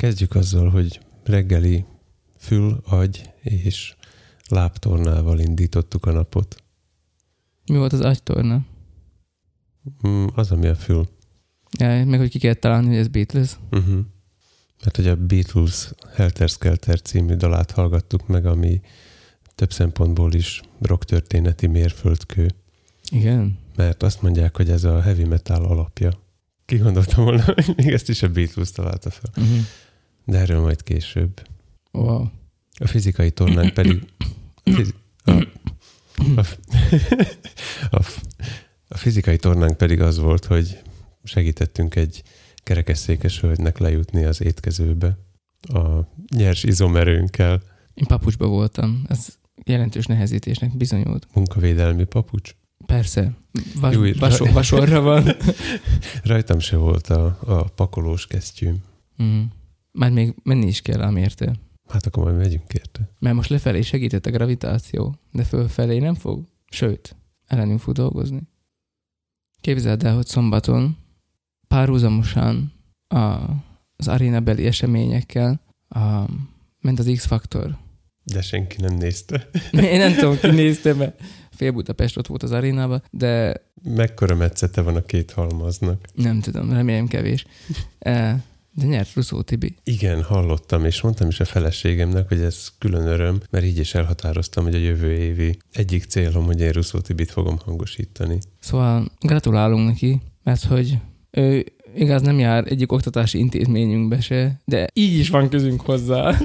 Kezdjük azzal, hogy reggeli fül, agy és lábtornával indítottuk a napot. Mi volt az agytorna? Mm, az, ami a fül. Ja, meg hogy ki kellett találni, hogy ez Beatles. Uh-huh. Mert hogy a Beatles Helter Skelter című dalát hallgattuk meg, ami több szempontból is rock történeti mérföldkő. Igen. Mert azt mondják, hogy ez a heavy metal alapja. Ki gondoltam volna, hogy még ezt is a Beatles találta fel. Uh-huh. De erről majd később. Wow. A fizikai tornánk pedig... A, fizi- a, a, a, a fizikai tornánk pedig az volt, hogy segítettünk egy kerekesszékes hölgynek lejutni az étkezőbe a nyers izomerőnkkel. Én papucsba voltam. Ez jelentős nehezítésnek bizonyult. Munkavédelmi papucs. Persze. Vas, Jó, vasor, ra- vasorra van. Rajtam se volt a, a pakolós kesztyűm. Mm. Már még menni is kell ám érte. Hát akkor majd megyünk érte. Mert most lefelé segített a gravitáció, de fölfelé nem fog. Sőt, ellenünk fog dolgozni. Képzeld el, hogy szombaton párhuzamosan a, az arénabeli eseményekkel a, ment az X-faktor. De senki nem nézte. Én nem tudom, ki nézte, mert fél Budapest ott volt az arénában, de Mekkora metszete van a két halmaznak. nem tudom, remélem kevés. De nyert Russzó Tibi. Igen, hallottam, és mondtam is a feleségemnek, hogy ez külön öröm, mert így is elhatároztam, hogy a jövő évi egyik célom, hogy én Russzó Tibit fogom hangosítani. Szóval gratulálunk neki, mert hogy ő igaz nem jár egyik oktatási intézményünkbe se, de így is van közünk hozzá,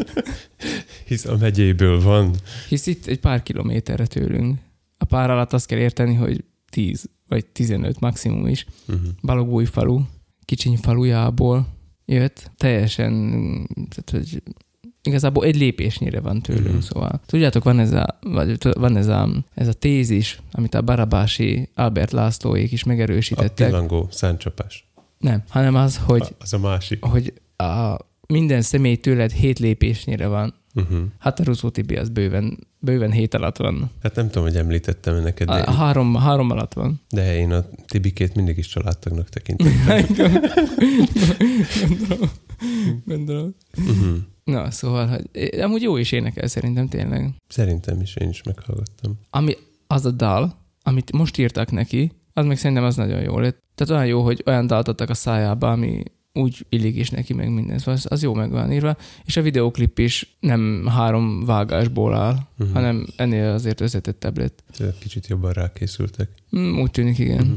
Hisz a megyéből van. hisz itt egy pár kilométerre tőlünk. A pár alatt azt kell érteni, hogy 10 vagy 15 maximum is. Uh-huh. Balogúj falu, kicsiny falujából jött, teljesen, tehát, hogy igazából egy lépésnyire van tőlünk, Mhm. mm. szóval. Tudjátok, van ez a, vagy van ez a, ez a tézis, amit a Barabási Albert Lászlóék is A megerősítettek. pillangó száncsapás. Nem, hanem az, hogy, A, az a másik. hogy a, minden személy tőled hét lépésnyire van. Uh-huh. Hát a Ruszó Tibi az bőven, bőven hét alatt van. Hát nem tudom, hogy említettem neked, A, három, három alatt van. de én a Tibikét mindig is családtagnak tekintem. Gondolom. Gondolom. uh-huh. Na, szóval, hogy amúgy jó is énekel szerintem tényleg. Szerintem is, én is meghallgattam. Ami az a dal, amit most írtak neki, az meg szerintem az nagyon jó lett. Tehát olyan jó, hogy olyan dalt adtak a szájába, ami úgy illik is neki, meg minden. Szóval az, az jó meg van írva. És a videoklip is nem három vágásból áll, Uh-huh. hanem ennél azért összetettebb lett. Kicsit jobban rákészültek. Mm, úgy tűnik, igen. Mhm.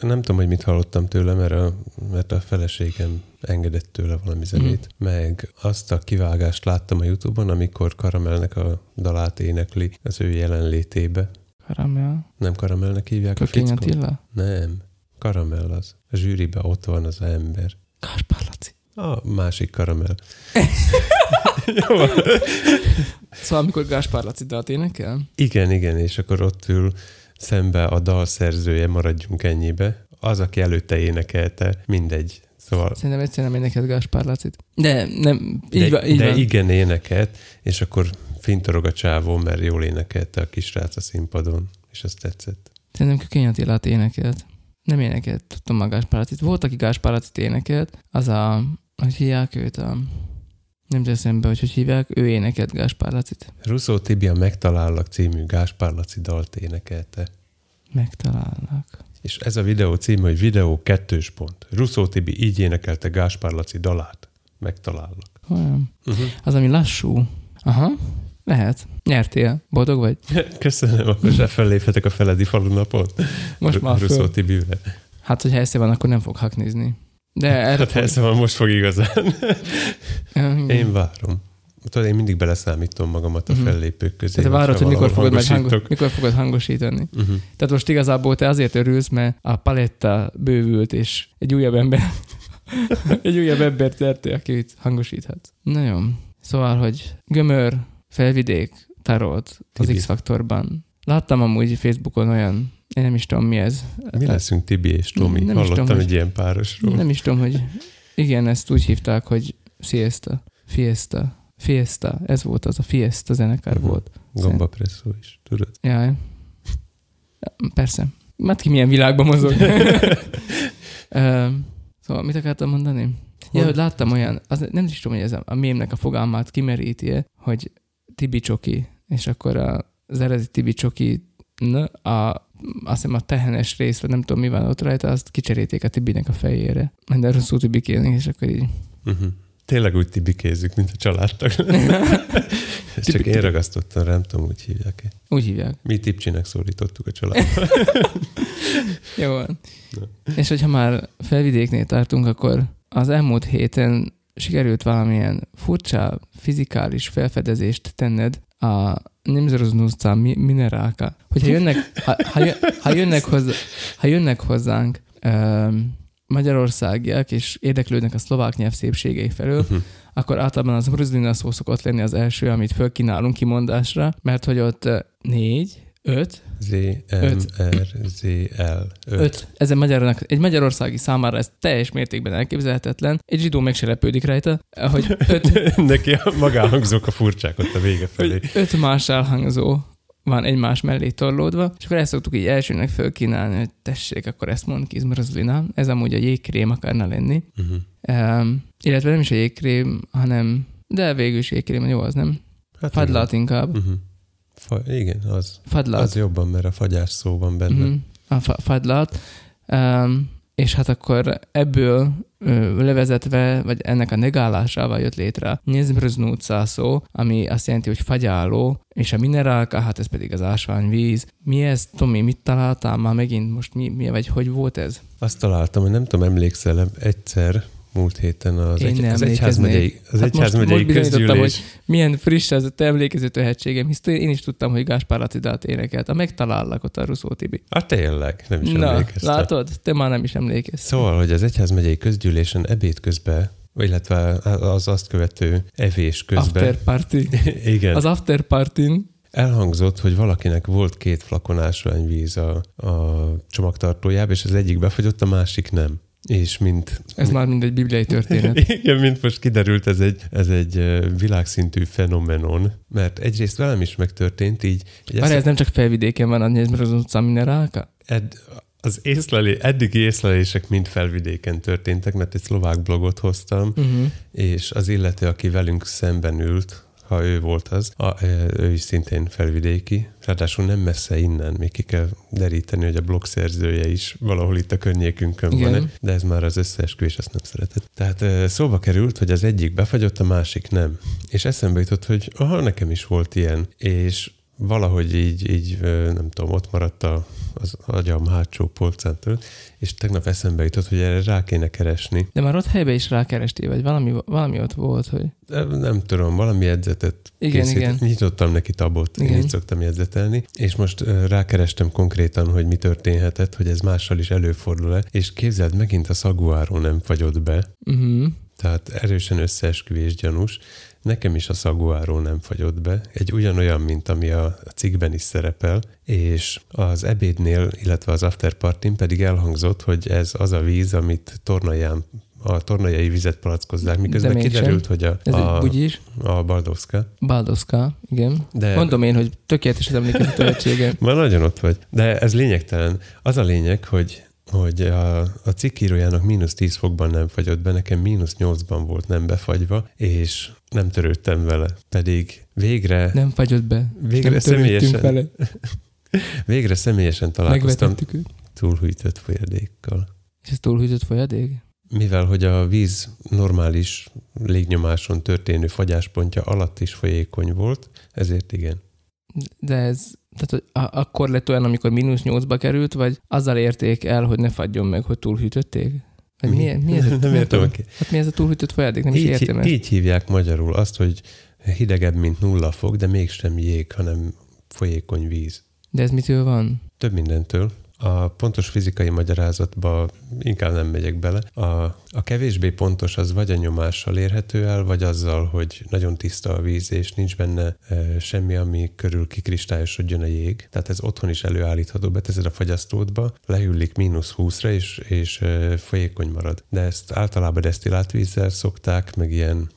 Nem tudom, hogy mit hallottam tőle, mert a, mert a feleségem engedett tőle valami zenét, Mhm. meg azt a kivágást láttam a Youtube-on, amikor Karamelnek a dalát énekli az ő jelenlétébe. Karamell. Nem Karamelnek hívják Kökény a fickót? Attila. Nem. Karamell az. A zsűriben ott van az ember. Gáspár Laci. A másik karamell. Szóval amikor Gáspár Laci dalt énekel? Igen, igen, és akkor ott ül szembe a dalszerzője, maradjunk ennyibe. Az, aki előtte énekelte, mindegy. Szóval Szerintem egyszer nem énekelt Gáspár Lacit. De nem, így de, van, így de van. igen énekelt, és akkor fintorog a csávó, mert jól énekelte a kisrác a színpadon, és azt tetszett. Szerintem Kökény Attilát énekelt. Nem énekelt, tudtam a Gáspár Lacit. Volt, aki Gáspár Lacit énekelt, az a, hogy hívják őt a... Nem teszem be, hogy hogy hívják, ő énekelt Gáspár Lacit. Russzó Tibia Megtalállak című Gáspár Laci dalt énekelte. Megtalálnak. És ez a videó címe, hogy videó kettős pont. Russzó Tibi így énekelte Gáspár Laci dalát. Megtalállak. Olyan. Uh-huh. Az, ami lassú. Aha, lehet. Nyertél. Boldog vagy? Köszönöm, akkor se felléphetek a Feledi falunapon. Most már Russzó föl. Tibivel. Hát, hogyha esze van, akkor nem fog haknizni. De erre Hát fog... ez van, most fog igazán. Én várom. Tudod, én mindig beleszámítom magamat a Mhm. fellépők közé. Tehát te várod, hogy mikor fogod, meg hangos, mikor fogod hangosítani. Uh-huh. Tehát most igazából te azért örülsz, mert a paletta bővült, és egy újabb ember, egy újabb embert nyertél, akit hangosíthat. Na jó. Szóval, hogy gömör, felvidék, tarolt az Tibi. X-faktorban. Láttam amúgy Facebookon olyan, én nem is tudom mi ez. Mi leszünk Tibi és Tomi? Nem Hallottam tudom, egy ilyen párosról. Nem is tudom, hogy igen, ezt úgy hívták, hogy Fiesta. Fiesta. Fiesta. Ez volt az a Fiesta zenekar Mhm. volt. Gomba presszó is, tudod? Jaj. Persze. Mert ki milyen világban mozog. Szóval mit akartam mondani? Ja, hogy láttam olyan, az, nem is tudom, hogy ez a, a mémnek a fogalmát kimeríti hogy Tibi Csoki, és akkor a, az eredeti Tibi Csoki a, azt hiszem a tehenes rész, vagy nem tudom mi van ott rajta, azt kicserélték a Tibinek a fejére. Minden rosszul Tibikéznek, és akkor így. Uh-huh. Tényleg úgy tibikézzük, mint a családtag. Csak én ragasztottam rá, nem tudom, úgy hívják-e. Úgy hívják. Mi tipcsinek szólítottuk a családba. Jó van. És hogyha már felvidéknél tartunk, akkor az elmúlt héten sikerült valamilyen furcsa fizikális felfedezést tenned a Nimzeroznuszca minerálka. Hogyha jönnek, ha, ha, ha, jönnek, hozzá, ha jönnek hozzánk um, magyarországiak, és érdeklődnek a szlovák nyelv szépségei felől, uh-huh. akkor általában az mruzlina szó szokott lenni az első, amit fölkínálunk kimondásra, mert hogy ott négy, öt, Z, M, R, Z, L. Öt. öt. Ez egy, magyarnak, egy magyarországi számára ez teljes mértékben elképzelhetetlen. Egy zsidó meg se lepődik rajta, hogy öt... Neki a magáhangzók a furcsák ott a vége felé. Öt más elhangzó van egymás mellé torlódva, és akkor ezt szoktuk így elsőnek fölkínálni, hogy tessék, akkor ezt mond ki, Ez amúgy a jégkrém akarna lenni. Uh-huh. Um, illetve nem is a jégkrém, hanem, de végül is jégkrém, jó az, nem? Hát Fadlát inkább. Uh-huh. Fa, igen, az. Fadlát. Az jobban, mert a fagyás szó van benne. Uh-huh. A fa- fadlát. Um, és hát akkor ebből ö, levezetve, vagy ennek a negálásával jött létre nyezbrznúca szó, ami azt jelenti, hogy fagyáló, és a minerálka, hát ez pedig az ásványvíz. Mi ez, Tomi, mit találtál már megint? Most mi, mi vagy hogy volt ez? Azt találtam, hogy nem tudom, emlékszel egyszer, múlt héten az, egy, az egyházmegyei, az hát egyházmegyei most, most közgyűlés. hogy milyen friss az a te emlékező tehetségem, hisz én is tudtam, hogy Gáspár Lacidát énekelt. A megtalállak ott a Ruszó Tibi. Hát tényleg, nem is Na, emlékeztem. látod? Te már nem is emlékeztem. Szóval, hogy az egyházmegyei közgyűlésen ebéd közben illetve az azt követő evés közben. After party. Igen. Az after party Elhangzott, hogy valakinek volt két flakon ásványvíz a, a csomagtartójában, és az egyik befagyott, a másik nem. És mint... Ez már mind egy bibliai történet. Igen, mint most kiderült, ez egy, ez egy világszintű fenomenon, mert egyrészt velem is megtörtént, így... Várj, ez nem csak felvidéken van, mert az utca minerálka? Ed, az észlelé, eddigi észlelések mind felvidéken történtek, mert egy szlovák blogot hoztam, uh-huh. és az illető, aki velünk szemben ült, ha ő volt az, a, ő is szintén felvidéki, ráadásul nem messze innen, még ki kell deríteni, hogy a blog szerzője is valahol itt a környékünkön Igen. van, de ez már az összeesküvés, ezt nem szeretett. Tehát szóba került, hogy az egyik befagyott, a másik nem. És eszembe jutott, hogy aha, nekem is volt ilyen, és valahogy így, így nem tudom, ott maradt a, az agyam hátsó polcántól, és tegnap eszembe jutott, hogy erre rá kéne keresni. De már ott helyben is rákerestél, vagy valami, valami ott volt, hogy... De nem tudom, valami edzetet igen, készít. igen. Nyitottam neki tabot, igen. én így szoktam edzetelni, és most rákerestem konkrétan, hogy mi történhetett, hogy ez mással is előfordul-e, és képzeld, megint a szaguáról nem fagyott be. Uh-huh. Tehát erősen összeesküvés gyanús. Nekem is a szaguáról nem fagyott be. Egy ugyanolyan, mint ami a cikkben is szerepel, és az ebédnél, illetve az afterpartin pedig elhangzott, hogy ez az a víz, amit tornaján a tornajai vizet palackozzák, miközben kiderült, hogy a, Ez a, egy a Baldowska. Baldowska, igen. De, Mondom én, hogy tökéletes az emlékezetőségem. Már nagyon ott vagy. De ez lényegtelen. Az a lényeg, hogy hogy a, a cikkírójának mínusz 10 fokban nem fagyott be, nekem mínusz 8-ban volt nem befagyva, és nem törődtem vele. Pedig végre... Nem fagyott be. Végre nem személyesen... Vele. végre személyesen találkoztam túlhűtött folyadékkal. És ez túlhűtött folyadék? Mivel, hogy a víz normális légnyomáson történő fagyáspontja alatt is folyékony volt, ezért igen. De ez tehát akkor lett olyan, amikor mínusz nyolcba került, vagy azzal érték el, hogy ne fagyjon meg, hogy túlhűtötték? Vagy mi, mi, ez a, nem értem. Okay. Hát mi ez a túlhűtött folyadék? Nem így, is értem ezt. Így hívják magyarul azt, hogy hidegebb, mint nulla fok, de mégsem jég, hanem folyékony víz. De ez mitől van? Több mindentől. A pontos fizikai magyarázatba inkább nem megyek bele. A, a kevésbé pontos az vagy a nyomással érhető el, vagy azzal, hogy nagyon tiszta a víz, és nincs benne e, semmi, ami körül kikristályosodjon a jég. Tehát ez otthon is előállítható, beteszed a fagyasztódba, lehűlik mínusz 20-ra, és, és e, folyékony marad. De ezt általában desztillált vízzel szokták, meg ilyen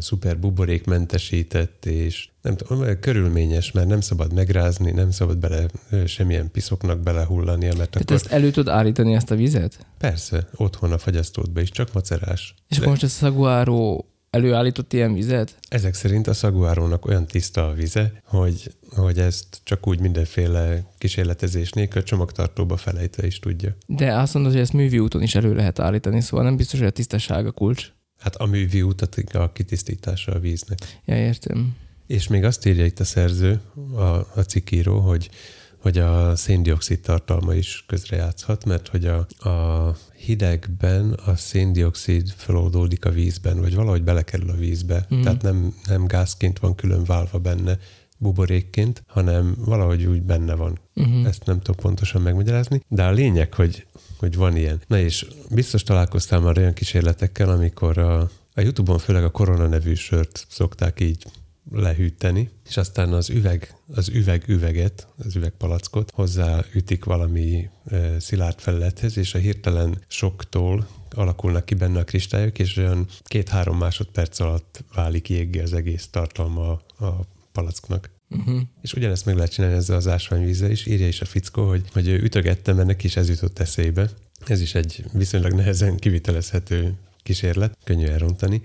szuper buborékmentesített, és nem tudom, körülményes, mert nem szabad megrázni, nem szabad bele semmilyen piszoknak belehullania, mert Tehát akkor... ezt elő tud állítani ezt a vizet? Persze, otthon a fagyasztódba is, csak macerás. És De most a szaguáró előállított ilyen vizet? Ezek szerint a szaguárónak olyan tiszta a vize, hogy, hogy ezt csak úgy mindenféle kísérletezés nélkül csomagtartóba felejtve is tudja. De azt mondod, hogy ezt művi úton is elő lehet állítani, szóval nem biztos, hogy a tisztaság a kulcs. Hát a művi utat a kitisztítása a víznek. Ja, értem. És még azt írja itt a szerző, a, a cikíró, hogy, hogy a széndiokszid tartalma is közrejátszhat, mert hogy a, a hidegben a széndiokszid feloldódik a vízben, vagy valahogy belekerül a vízbe. Mm. Tehát nem, nem gázként van külön válva benne, buborékként, hanem valahogy úgy benne van. Uh-huh. Ezt nem tudom pontosan megmagyarázni, de a lényeg, hogy, hogy van ilyen. Na és biztos találkoztál már olyan kísérletekkel, amikor a, a YouTube-on főleg a Korona nevű sört szokták így lehűteni, és aztán az üveg, az üveg üveget, az üvegpalackot hozzáütik valami e, szilárd felülethez, és a hirtelen soktól alakulnak ki benne a kristályok, és olyan két-három másodperc alatt válik jéggé az egész tartalma a, palacknak. Uh-huh. És ugyanezt meg lehet csinálni ezzel az ásványvízzel is. Írja is a fickó, hogy, hogy ő ütögette, mert neki is ez jutott eszébe. Ez is egy viszonylag nehezen kivitelezhető kísérlet, könnyű elrontani.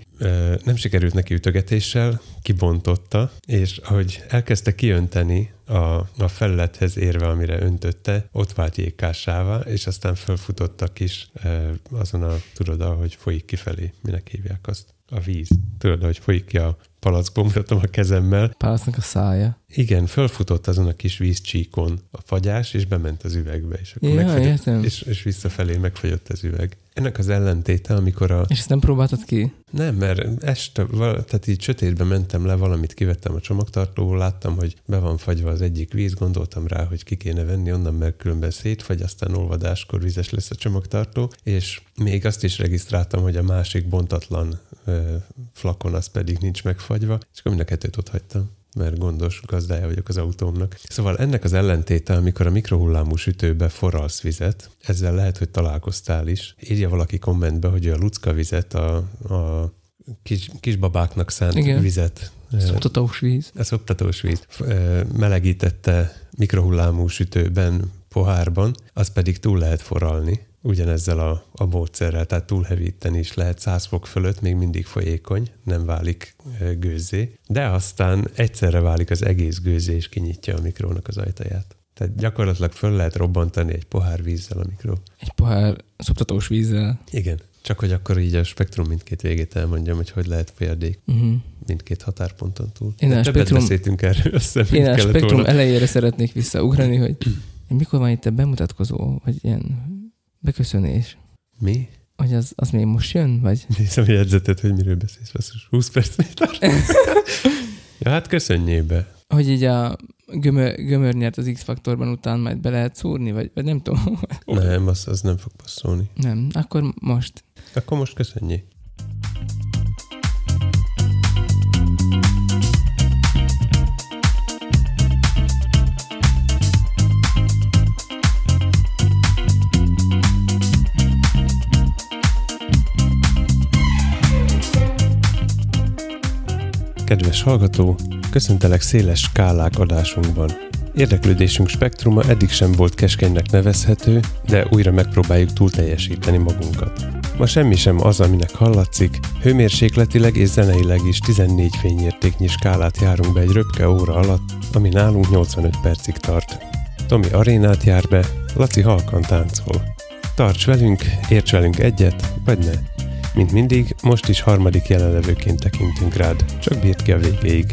Nem sikerült neki ütögetéssel, kibontotta, és ahogy elkezdte kiönteni a, a felülethez érve, amire öntötte, ott vált jégkássává, és aztán felfutott a kis, azon a, tudod, ahogy folyik kifelé, minek hívják azt? A víz. Tudod, hogy folyik ki a palackból, mutatom a kezemmel, Pálasznak a szája. igen, fölfutott azon a kis vízcsíkon a fagyás, és bement az üvegbe, és akkor Ja, megfagyott, értem. és, és visszafelé megfagyott az üveg. Ennek az ellentéte, amikor a... És ezt nem próbáltad ki? Nem, mert este, tehát így sötétbe mentem le, valamit kivettem a csomagtartóból, láttam, hogy be van fagyva az egyik víz, gondoltam rá, hogy ki kéne venni onnan, mert különben szétfagy, aztán olvadáskor vizes lesz a csomagtartó, és még azt is regisztráltam, hogy a másik bontatlan ö, flakon az pedig nincs megfagyva, és akkor mind a kettőt ott hagytam mert gondos gazdája vagyok az autómnak. Szóval ennek az ellentéte, amikor a mikrohullámú sütőbe forralsz vizet, ezzel lehet, hogy találkoztál is. Írja valaki kommentbe, hogy a lucka vizet, a, a kis, kisbabáknak szánt Igen. vizet Szoptatós víz. a szoptatós víz melegítette mikrohullámú sütőben, pohárban, az pedig túl lehet forralni ugyanezzel a, a módszerrel, tehát túlhevíteni is lehet 100 fok fölött, még mindig folyékony, nem válik ö, gőzzé, de aztán egyszerre válik az egész gőzzé, és kinyitja a mikrónak az ajtaját. Tehát gyakorlatilag föl lehet robbantani egy pohár vízzel a mikró. Egy pohár szoptatós vízzel. Igen. Csak hogy akkor így a spektrum mindkét végét elmondjam, hogy hogy lehet folyadék Uh-huh. mindkét határponton túl. Én De a többet spektrum- beszéltünk erről, hiszem, Én a spektrum volna. elejére szeretnék visszaugrani, hogy mikor van itt a bemutatkozó, vagy ilyen beköszönés? Mi? Hogy az, az még most jön, vagy? Nézem a jegyzetet, hogy miről beszélsz, basszus. 20 perc még tart. ja, hát köszönjél be. Hogy így a gömör, gömör nyert az X-faktorban után majd be lehet szúrni, vagy, vagy nem tudom. Nem, az, az nem fog passzolni. Nem, akkor most. Akkor most köszönjél. Kedves hallgató, köszöntelek széles skálák adásunkban. Érdeklődésünk spektruma eddig sem volt keskenynek nevezhető, de újra megpróbáljuk túl teljesíteni magunkat. Ma semmi sem az, aminek hallatszik, hőmérsékletileg és zeneileg is 14 fényértéknyi skálát járunk be egy röpke óra alatt, ami nálunk 85 percig tart. Tomi arénát jár be, Laci halkan táncol. Tarts velünk, érts velünk egyet, vagy ne. Mint mindig, most is harmadik jelenlevőként tekintünk rád, csak bírd ki a végéig.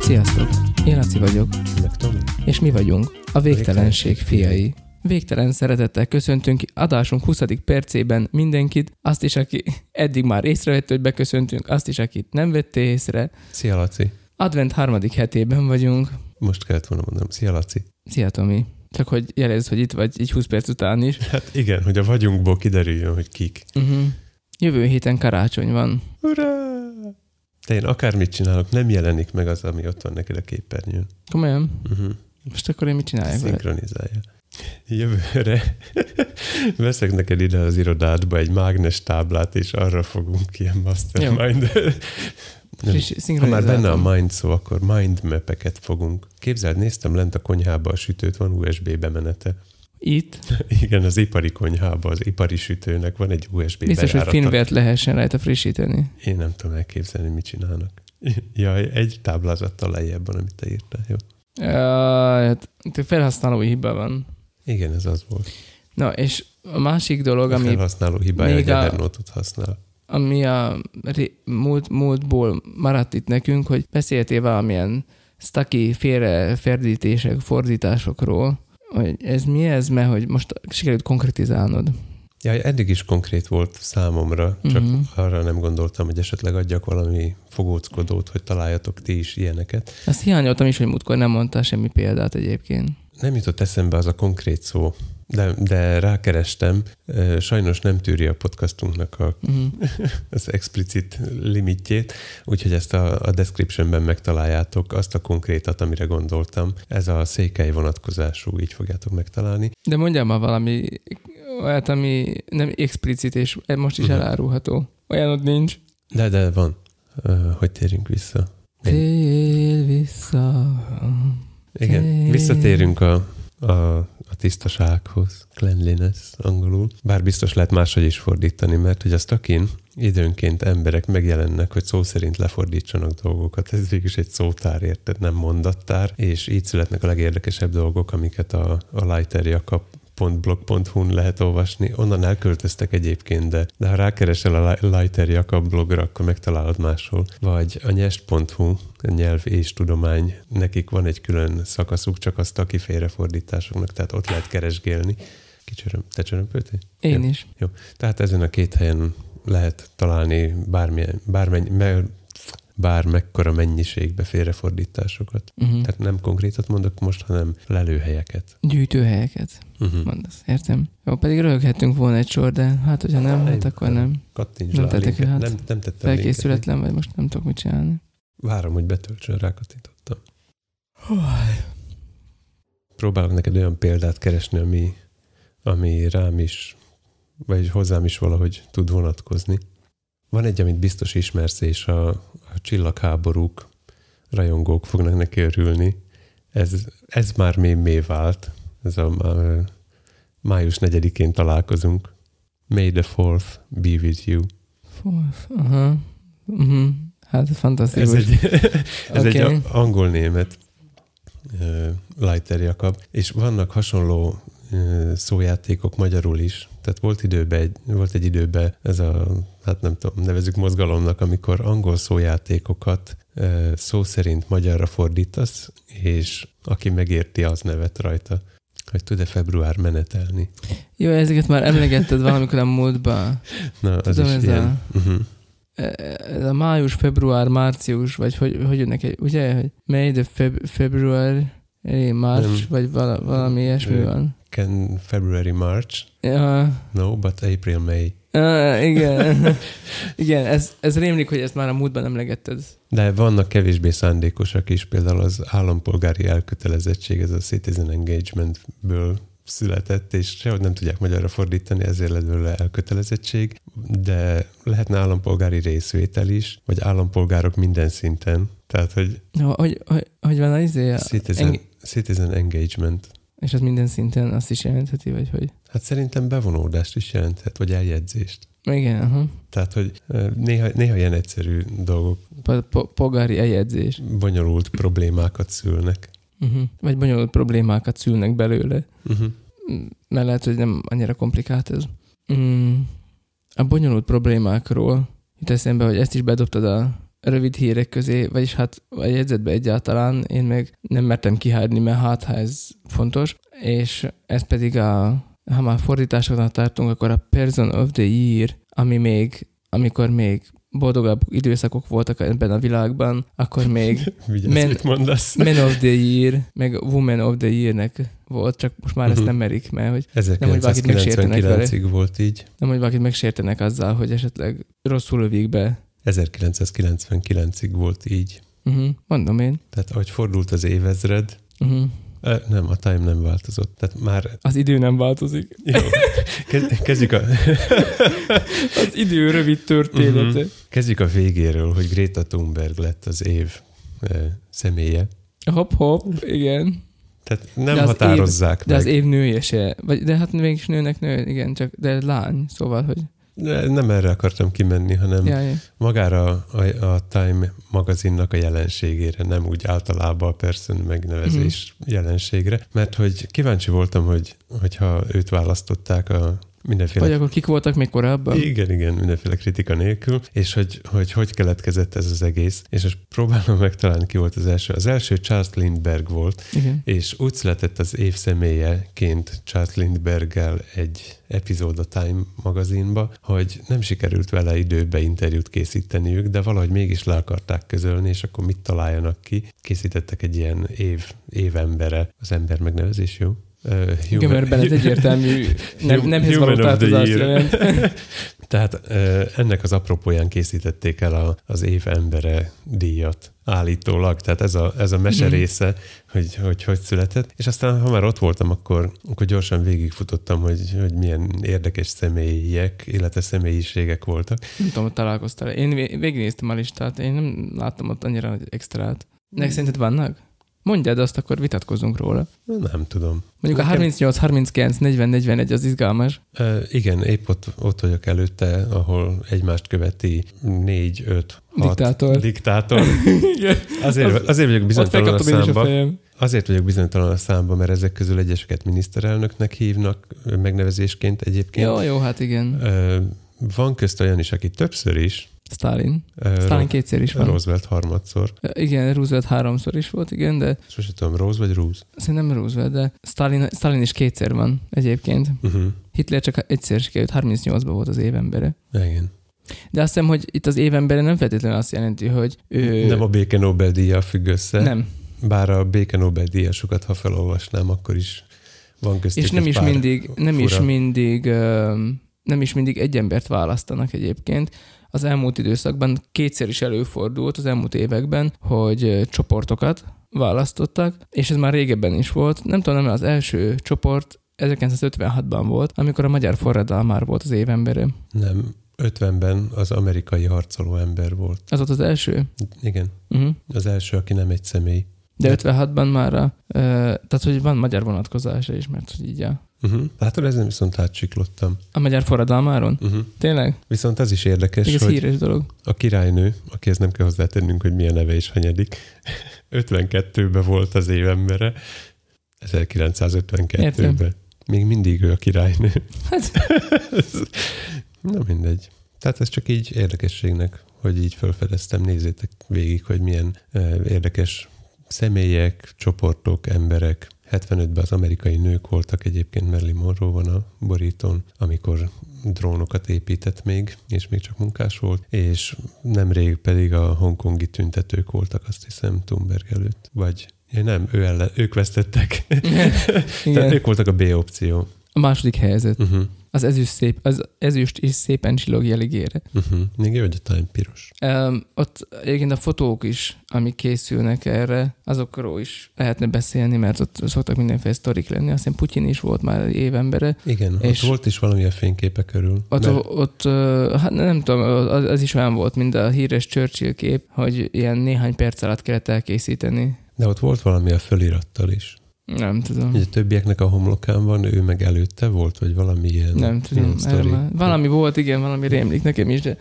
Sziasztok! Én Laci vagyok, Meg Tomi. és mi vagyunk a Végtelenség fiai. Végtelen szeretettel köszöntünk adásunk 20. percében mindenkit, azt is, aki eddig már észrevett, hogy beköszöntünk, azt is, akit nem vette észre. Szia Laci. Advent harmadik hetében vagyunk. Most kellett volna mondanom. Szia Laci. Szia Tomi! Csak hogy jelezd, hogy itt vagy így 20 perc után is. Hát igen, hogy a vagyunkból kiderüljön, hogy kik. Uh-huh. Jövő héten karácsony van. Urá! De én akármit csinálok, nem jelenik meg az, ami ott van neked a képernyőn. Komolyan? Uh-huh. Most akkor én mit csináljak? Szinkronizálja. Jövőre veszek neked ide az irodádba egy mágnes táblát, és arra fogunk ilyen mastermind. Friss- Ha már benne a mind szó, akkor mind mapeket fogunk. Képzeld, néztem lent a konyhába a sütőt, van USB bemenete. Itt Igen, az ipari konyhába, az ipari sütőnek van egy USB biztos, hogy bejárata. finvért lehessen rajta frissíteni. Én nem tudom elképzelni, mit csinálnak. Jaj, egy táblázattal lejjebb van, amit te írtál. Jó. Jaj, hát felhasználói hiba van. Igen, ez az volt. Na, és a másik dolog, A ami, felhasználó hibája, még hogy a- használ. Ami a múlt, múltból maradt itt nekünk, hogy beszéltél valamilyen staki félre ferdítések, fordításokról, hogy ez mi ez, mert hogy most sikerült konkretizálnod. Ja, eddig is konkrét volt számomra, csak Mhm. arra nem gondoltam, hogy esetleg adjak valami fogóckodót, hogy találjatok ti is ilyeneket. Azt hiányoltam is, hogy múltkor nem mondtál semmi példát egyébként. Nem jutott eszembe az a konkrét szó, de, de rákerestem. Sajnos nem tűri a podcastunknak a, Uh-huh. az explicit limitjét, úgyhogy ezt a, a descriptionben megtaláljátok, azt a konkrétat, amire gondoltam. Ez a székely vonatkozású, így fogjátok megtalálni. De mondjál már valami olyat, ami nem explicit, és most is Mhm. elárulható. Olyanod nincs. De, de van. Hogy térjünk vissza? Tél vissza. Igen, visszatérünk a, a, a tisztasághoz, cleanliness angolul. Bár biztos lehet máshogy is fordítani, mert hogy a stakin időnként emberek megjelennek, hogy szó szerint lefordítsanak dolgokat. Ez végül is egy szótár, érted, nem mondattár, és így születnek a legérdekesebb dolgok, amiket a, a Lighter Jakab blog.hu-n lehet olvasni. Onnan elköltöztek egyébként, de, de ha rákeresel a Li- Lighter Jakab blogra, akkor megtalálod máshol. Vagy a nyest.hu, a nyelv és tudomány, nekik van egy külön szakaszuk, csak a staki félrefordításoknak, tehát ott lehet keresgélni. Kicsöröm, te csörömpöltél? Én is. Tehát ezen a két helyen lehet találni bármilyen, bármennyi, me, bár mekkora mennyiségbe félrefordításokat. Uh-huh. Tehát nem konkrétat mondok most, hanem lelőhelyeket. Gyűjtőhelyeket, Uh-huh. mondasz. Értem. Jó, pedig röhöghettünk volna egy sor, de hát, hogyha nem, hát akkor nem. Kattints Nem tettek linket. hát nem, nem tettem linket. Felkészületlen vagy, most nem tudok mit csinálni. Várom, hogy betöltsön, rákattintottam. Próbálok neked olyan példát keresni, ami, ami rám is, vagy hozzám is valahogy tud vonatkozni. Van egy, amit biztos ismersz, és a, a csillagháborúk rajongók fognak neki örülni. Ez, ez már mémé vált. Ez a, a május 4-én találkozunk. May the fourth be with you. Fourth, aha. Uh-huh. Hát fantasztikus. Ez egy, ez Oké. egy angol-német uh, Lighter Jakab, és vannak hasonló uh, szójátékok magyarul is. Tehát volt időben egy, volt egy időben ez a, hát nem tudom, nevezük mozgalomnak, amikor angol szójátékokat szó szerint magyarra fordítasz, és aki megérti, az nevet rajta hogy tud-e február menetelni. Jó, ezeket már emlegetted valamikor a múltban. Na, az Tudom, is ez ilyen. a- Uh-huh. Ez a május, február, március, vagy hogy, hogy jönnek egy, ugye, hogy May the feb, február, March, Nem. vagy vala, valami ilyesmi van. Can February, March? Ja, No, but April, May. ja, igen. igen, ez, ez rémlik, hogy ezt már a múltban emlegetted. De vannak kevésbé szándékosak is, például az állampolgári elkötelezettség, ez a citizen engagementből született, és sehogy nem tudják magyarra fordítani, ezért lett belőle elkötelezettség, de lehetne állampolgári részvétel is, vagy állampolgárok minden szinten. Tehát, hogy hogy, hogy, hogy van az izé? citizen, Eng- citizen engagement. És az minden szinten azt is jelentheti, vagy hogy? Hát szerintem bevonódást is jelenthet, vagy eljegyzést. Igen, aha. Tehát, hogy néha, néha ilyen egyszerű dolgok Po- po- Polgári eljegyzés. bonyolult problémákat szülnek. Uh-huh. Vagy bonyolult problémákat szülnek belőle. Uh-huh. Mert lehet, hogy nem annyira komplikált ez. Mm, a bonyolult problémákról jut eszembe, hogy ezt is bedobtad a rövid hírek közé, vagyis hát a jegyzetbe egyáltalán, én meg nem mertem kihagyni, mert hát ha ez fontos, és ez pedig a, ha már fordításoknak tartunk, akkor a Person of the Year, ami még, amikor még boldogabb időszakok voltak ebben a világban, akkor még Vigyázz, Men- mit mondasz. Man of the Year, meg Woman of the Year-nek volt, csak most már ezt Mhm. nem merik, mert hogy hogy valakit 1999-ig volt így. nem, hogy valakit megsértenek azzal, hogy esetleg rosszul övik be. 1999-ig volt így. Uh-huh. Mondom én. Tehát ahogy fordult az évezred, Uh-huh. Nem, a time nem változott. Tehát már Az idő nem változik. jó. Kez- Kezdjük a, Az idő rövid története. Mhm. kezdjük a végéről, hogy Greta Thunberg lett az év személye. Hopp, igen. Tehát nem De határozzák De meg. az év nője se. Vagy, de hát mégis nőnek nő, igen, csak de lány, szóval, hogy... Nem erre akartam kimenni, hanem Ja, ja. magára a, a Time magazinnak a jelenségére, nem úgy általában a person megnevezés Mhm. jelenségre, mert hogy kíváncsi voltam, hogy hogyha őt választották a mindenféle Vagy akkor kik voltak még korábban? Igen, igen, mindenféle kritika nélkül, és hogy, hogy hogy keletkezett ez az egész, és most próbálom megtalálni, ki volt az első. Az első Charles Lindbergh volt, Igen. és úgy született az év személyeként Charles Lindberggel egy epizód a Time magazinba, hogy nem sikerült vele időbe interjút készíteniük, de valahogy mégis le akarták közölni, és akkor mit találjanak ki? Készítettek egy ilyen év, évembere, az ember megnevezés, jó? Uh, Igen, mert egyértelmű nem, nemhez human való tartozást jelent. Tehát ö, ennek az apropóján készítették el a, az év embere díjat állítólag. Tehát ez a, ez a mese Mhm. része, hogy, hogy hogy született. És aztán, ha már ott voltam, akkor, akkor gyorsan végigfutottam, hogy, hogy milyen érdekes személyek, illetve személyiségek voltak. Nem tudom, hogy találkoztál. Én vé- végignéztem a listát, én nem láttam ott annyira extrát. Nek szerinted vannak? Mondjad azt, akkor vitatkozunk róla. Nem tudom. Mondjuk a Nekem- 38, 39, 40, 41 az izgalmas. Ö, igen, épp ott, ott vagyok előtte, ahol egymást követi négy, öt, hat Diktátor. diktátor. Igen. Azért, azért vagyok bizonytalan a a számba. Azért vagyok bizonytalan a számba, mert ezek közül egyeseket miniszterelnöknek hívnak megnevezésként egyébként. Jó, jó, hát igen. Ö, Van közt olyan is, aki többször is. Stalin. Stalin kétszer is van. Roosevelt harmadszor. Igen, Roosevelt háromszor is volt, igen, de Sose tudom, Rose vagy Rose? szerintem Roosevelt, de Stalin, Stalin is kétszer van egyébként. Uh-huh. Hitler csak egyszer sikerült, 38-ban volt az évembere. Igen. De azt hiszem, hogy itt az évembere nem feltétlenül azt jelenti, hogy ő... Nem a béke Nobel-díjjal függ össze. nem. Bár a béke Nobel-díjasokat, ha felolvasnám, akkor is van köztük És nem is mindig, nem is fura. mindig, öm, nem is mindig egy embert választanak egyébként. Az elmúlt időszakban kétszer is előfordult az elmúlt években, hogy csoportokat választottak, és ez már régebben is volt. Nem tudom, nem az első csoport 1956-ban volt, amikor a magyar forradalmár volt az évembere. Nem, 50-ben az amerikai harcoló ember volt. Az volt az első. Igen, Uh-huh. az első, aki nem egy személy. De 56-ban már a, tehát, hogy van magyar vonatkozása is, mert így a, Uh-huh. Látod, ezen viszont átsiklottam. a magyar forradalmáron. Uh-huh. Tényleg? Viszont az is érdekes, Ez hogy híres dolog. a királynő, akihez nem kell hozzátennünk, hogy milyen neve is hanyadik, 52-ben volt az évembere, 1952-ben. Értem. Még mindig ő a királynő. Hát, Na mindegy. Tehát ez csak így érdekességnek, hogy így felfedeztem. Nézzétek végig, hogy milyen eh, érdekes személyek, csoportok, emberek. 75-ben az amerikai nők voltak, egyébként Marilyn Monroe van a borítón, amikor drónokat épített még, és még csak munkás volt, és nemrég pedig a hongkongi tüntetők voltak, azt hiszem, Thunberg előtt. Vagy ja, nem, ő ellen, ők vesztettek. Tehát ők voltak a B opció. A második helyzet. Uh-huh. Az ezüst, szép, az ezüst is szépen csillog jeligére. Uh-huh. Még jó, hogy a Time piros. Um, ott egyébként a fotók is, amik készülnek erre, azokról is lehetne beszélni, mert ott szoktak mindenféle sztorik lenni. Azt hiszem Putyin is volt már évembere. Igen, és ott volt is valamilyen fényképe körül. Ott, mert- ott hát nem tudom, az, az is olyan volt, mint a híres Churchill kép, hogy ilyen néhány perc alatt kellett elkészíteni. De ott volt valami a fölirattal is. Nem tudom. Ugye a többieknek a homlokán van, ő meg előtte volt, vagy valami ilyen Nem tudom. ilyen Valami volt, igen, valami rémlik nekem is, de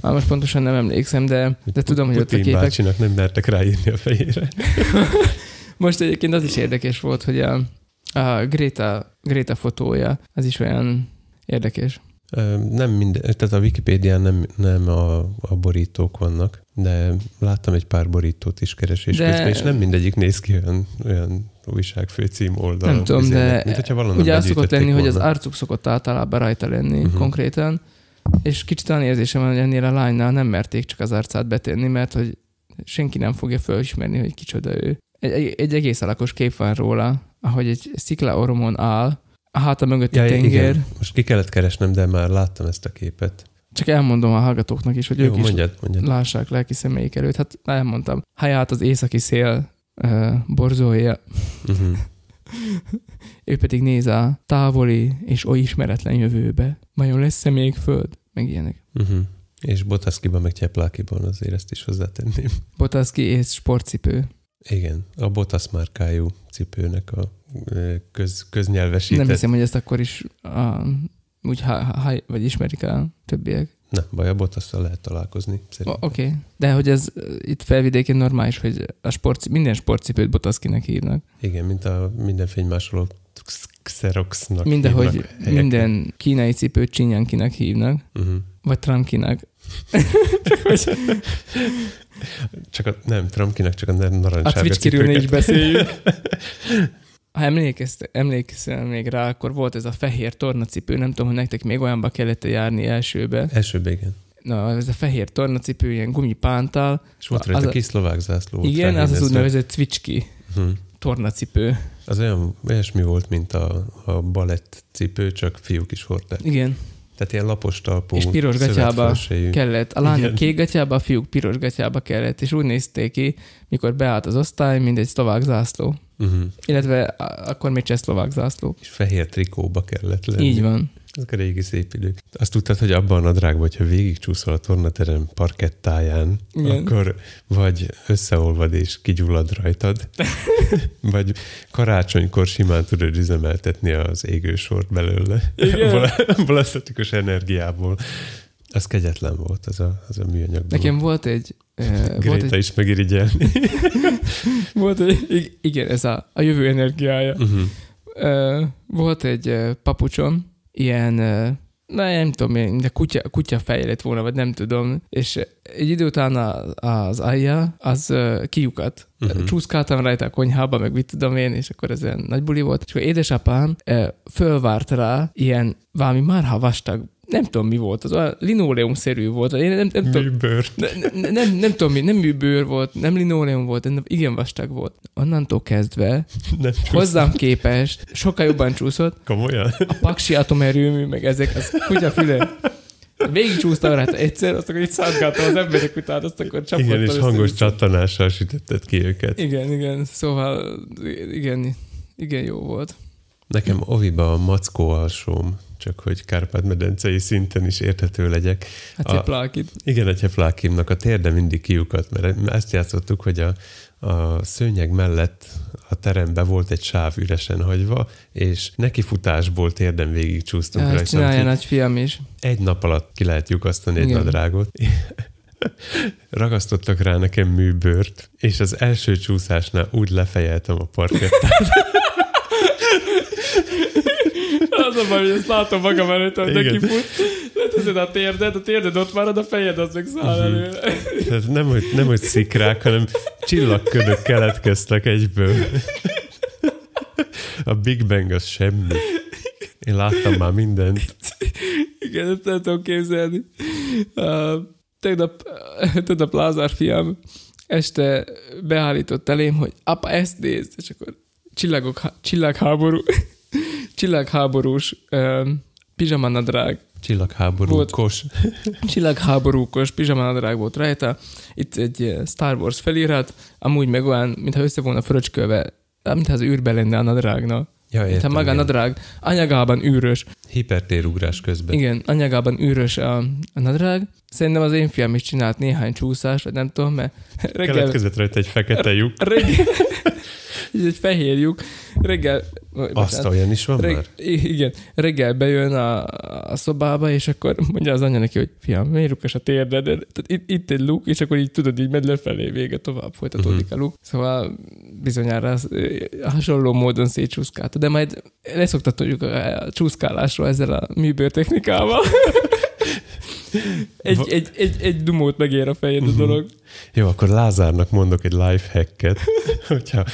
már most pontosan nem emlékszem, de, de tudom, hogy ott a képek. bácsinak nem mertek ráírni a fejére. Most egyébként az is érdekes volt, hogy a, a Greta, Greta fotója, az is olyan érdekes. Nem minden, tehát a Wikipédián nem, nem a, a borítók vannak, de láttam egy pár borítót is keresés De- közben, és nem mindegyik néz ki olyan, olyan újságfőcím oldal. Nem tudom, de Mint hogyha valonnan Ugye az szokott lenni, hogy az volna. arcuk szokott általában rajta lenni uh-huh. konkrétan, és kicsit olyan érzésem van, hogy ennél a lánynál nem merték csak az arcát betenni, mert hogy senki nem fogja fölismerni, hogy kicsoda ő. Egy, egy, egész alakos kép van róla, ahogy egy sziklaormon áll, a háta mögötti Ja, tenger. igen. Most ki kellett keresnem, de már láttam ezt a képet. Csak elmondom a hallgatóknak is, hogy Jó, ők is mondjad, mondjad. lássák lelki személyik előtt. Hát elmondtam. Háját az északi szél uh, borzolja. Uh-huh. ő pedig néz a távoli és oly ismeretlen jövőbe. Vajon lesz-e még föld? Meg ilyenek. Uh-huh. És Botaszkiban meg Tyeplákiban azért ezt is hozzátenném. Botaszki és sportcipő. Igen, a Botasz márkájú cipőnek a köz, köznyelvesített. Nem hiszem, hogy ezt akkor is a, úgy ha, ha, vagy ismerik el többiek. Nem, baj, a Botasszal lehet találkozni. Oké, okay. de hogy ez itt felvidéken normális, hogy a sport, minden sportcipőt Botaszkinek hívnak. Igen, mint a minden fénymásoló Xeroxnak Mindenhogy minden kínai cipőt Csinyánkinak hívnak, Uh-huh. vagy Trankinak. Csak a, nem, Trumpkinak csak a nar- A Twitch kirülni is beszéljük. Ha emlékeztek, emlékszel még rá, akkor volt ez a fehér tornacipő, nem tudom, hogy nektek még olyanba kellett járni elsőbe. Elsőbb, igen. Na, ez a fehér tornacipő, ilyen gumipánttal. És volt rajta a- kis szlovák zászló. Igen, az az úgynevezett Twitchki Uh-huh. tornacipő. Az olyan olyasmi volt, mint a, a balett cipő, csak fiúk is hordták. Igen, Tehát ilyen lapos talpú, És piros gatyába kellett. A lányok Igen. kék gatyába, a fiúk piros gatyába kellett, és úgy nézték ki, mikor beállt az osztály, mint egy szlovák zászló. Uh-huh. Illetve akkor még csehszlovák zászló. És fehér trikóba kellett lenni. Így van. Ezek a régi szép idők. Azt tudtad, hogy abban a nadrágban, hogyha végigcsúszol a tornaterem parkettáján, Igen. akkor vagy összeolvad és kigyullad rajtad, vagy karácsonykor simán tudod üzemeltetni az égősort belőle. Igen. Abból a- statikus energiából. Az kegyetlen volt, az a, az a műanyag. Nekem volt egy... eh, volt egy, is megirigyelni. volt egy ig- igen, ez a, a jövő energiája. uh-huh. Eh, volt egy papucsom, ilyen, nem tudom, én, de kutya, kutya lett volna, vagy nem tudom, és egy idő után az alja, az eh, kiukat. Uh-huh. Csúszkáltam rajta a konyhába, meg mit tudom én, és akkor ez ilyen nagy buli volt. És akkor édesapám fölvárt rá ilyen valami márha vastag, nem tudom mi volt, az olyan linoleumszerű volt, én nem, nem tudom, Műbőr. ne, ne, nem, nem tudom mi, nem műbőr volt, nem linoleum volt, de igen vastag volt. Onnantól kezdve Nem hozzám képest sokkal jobban csúszott, Komolyan? a paksi atomerőmű, meg ezek, az kutya füle. Végig csúsztam rá egyszer, azt akkor így szántgáltam az emberek után, azt akkor csapottam. Igen, és hangos csattanással sütötted ki őket. Igen, igen, szóval igen, igen jó volt. Nekem Oviba a mackó alsóm, csak hogy Kárpát-medencei szinten is érthető legyek. Hát A- plákid. Igen, a Tyeplákimnak a térde mindig kiukat, mert ezt játszottuk, hogy a, a szőnyeg mellett a teremben volt egy sáv üresen hagyva, és nekifutásból térden végig csúsztunk Ezt rajta. csinálja nagyfiam is. Egy nap alatt ki lehet lyukasztani egy Igen. nadrágot. Ragasztottak rá nekem műbőrt, és az első csúszásnál úgy lefejeltem a parkettát. Az a baj, hogy ezt látom magam előtt, hogy neki fut. Leteszed a térded, a térded ott marad, a fejed az meg száll Mhm. előre. Tehát nem, hogy, nem, hogy szikrák, hanem csillagködök keletkeztek egyből. A Big Bang az semmi. Én láttam már mindent. Igen, ezt el tudom képzelni. Uh, tegnap, tegnap Lázár fiam este beállított elém, hogy apa, ezt nézd, és akkor csillagok, csillagháború, csillagháborús um, pizsamanadrág, Csillagháború, Volt. kos. csillagháborúkos pizsamanadrág volt rajta, itt egy Star Wars felirat, amúgy meg olyan, mintha össze volna fröcskölve, mintha az űrbe lenne a nadrágnak. Ja, értem, maga a nadrág anyagában űrös, Hipertérugrás közben. Igen, anyagában űrös a, a nadrág. Szerintem az én fiam is csinált néhány csúszás, vagy nem tudom, mert reggel... Keletkezett rajta egy fekete lyuk. reggel ez egy fehér lyuk. Reggel... Azt olyan is van reg, már? igen, reggel bejön a, a szobába, és akkor mondja az anya neki, hogy fiam, miért lukas a térded? Tehát itt, itt egy luk, és akkor így tudod, így megy lefelé, vége tovább folytatódik Mhm. a luk. Szóval bizonyára az, hasonló módon szétcsúszkálta, de majd leszoktatjuk a, a csúszkálásról ezzel a műbőrtechnikával. egy, egy, egy, egy dumót megér a fejed a Mhm. dolog. Jó, akkor Lázárnak mondok egy life hacket, hogyha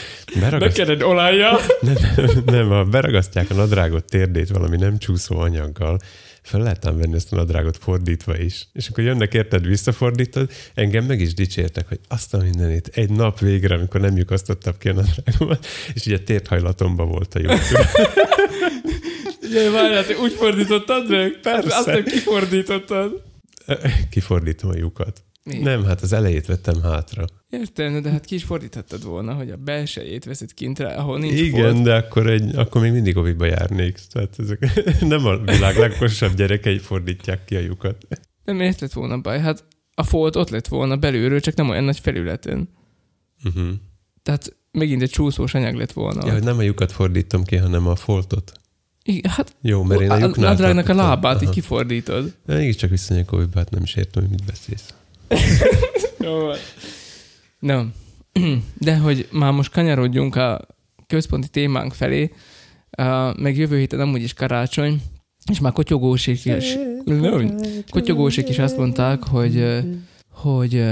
beragaszt... Neked olajja. Nem, nem, nem, ha beragasztják a nadrágot térdét valami nem csúszó anyaggal, fel lehet ám venni ezt a nadrágot fordítva is. És akkor jönnek érted, visszafordítod, engem meg is dicsértek, hogy azt a mindenit, egy nap végre, amikor nem lyukasztottam ki a nadrágomat, és ugye térthajlatomban volt a lyuk. Jaj, várjál, te úgy fordítottad meg? Persze. Azt nem kifordítottad. Kifordítom a lyukat. Mi? Nem, hát az elejét vettem hátra. Értem, de hát ki is fordíthattad volna, hogy a belsejét veszed kintre, ahol nincs Igen, folt. de akkor, egy, akkor még mindig oviba járnék. Tehát ezek nem a világ legokosabb gyerekei fordítják ki a lyukat. Nem miért lett volna baj? Hát a folt ott lett volna belülről, csak nem olyan nagy felületen. Uh-huh. Tehát megint egy csúszós anyag lett volna. Ja, hogy nem a lyukat fordítom ki, hanem a foltot. Igen, hát Jó, mert én a a nadrágnak a lábát így Aha. kifordítod. De Mégis csak oviba, hát nem is értem, hogy mit beszélsz. Jó. Nem. De hogy már most kanyarodjunk a központi témánk felé, meg jövő héten amúgy is karácsony, és már kotyogósik is, kotyogósik is azt mondták, hogy, hogy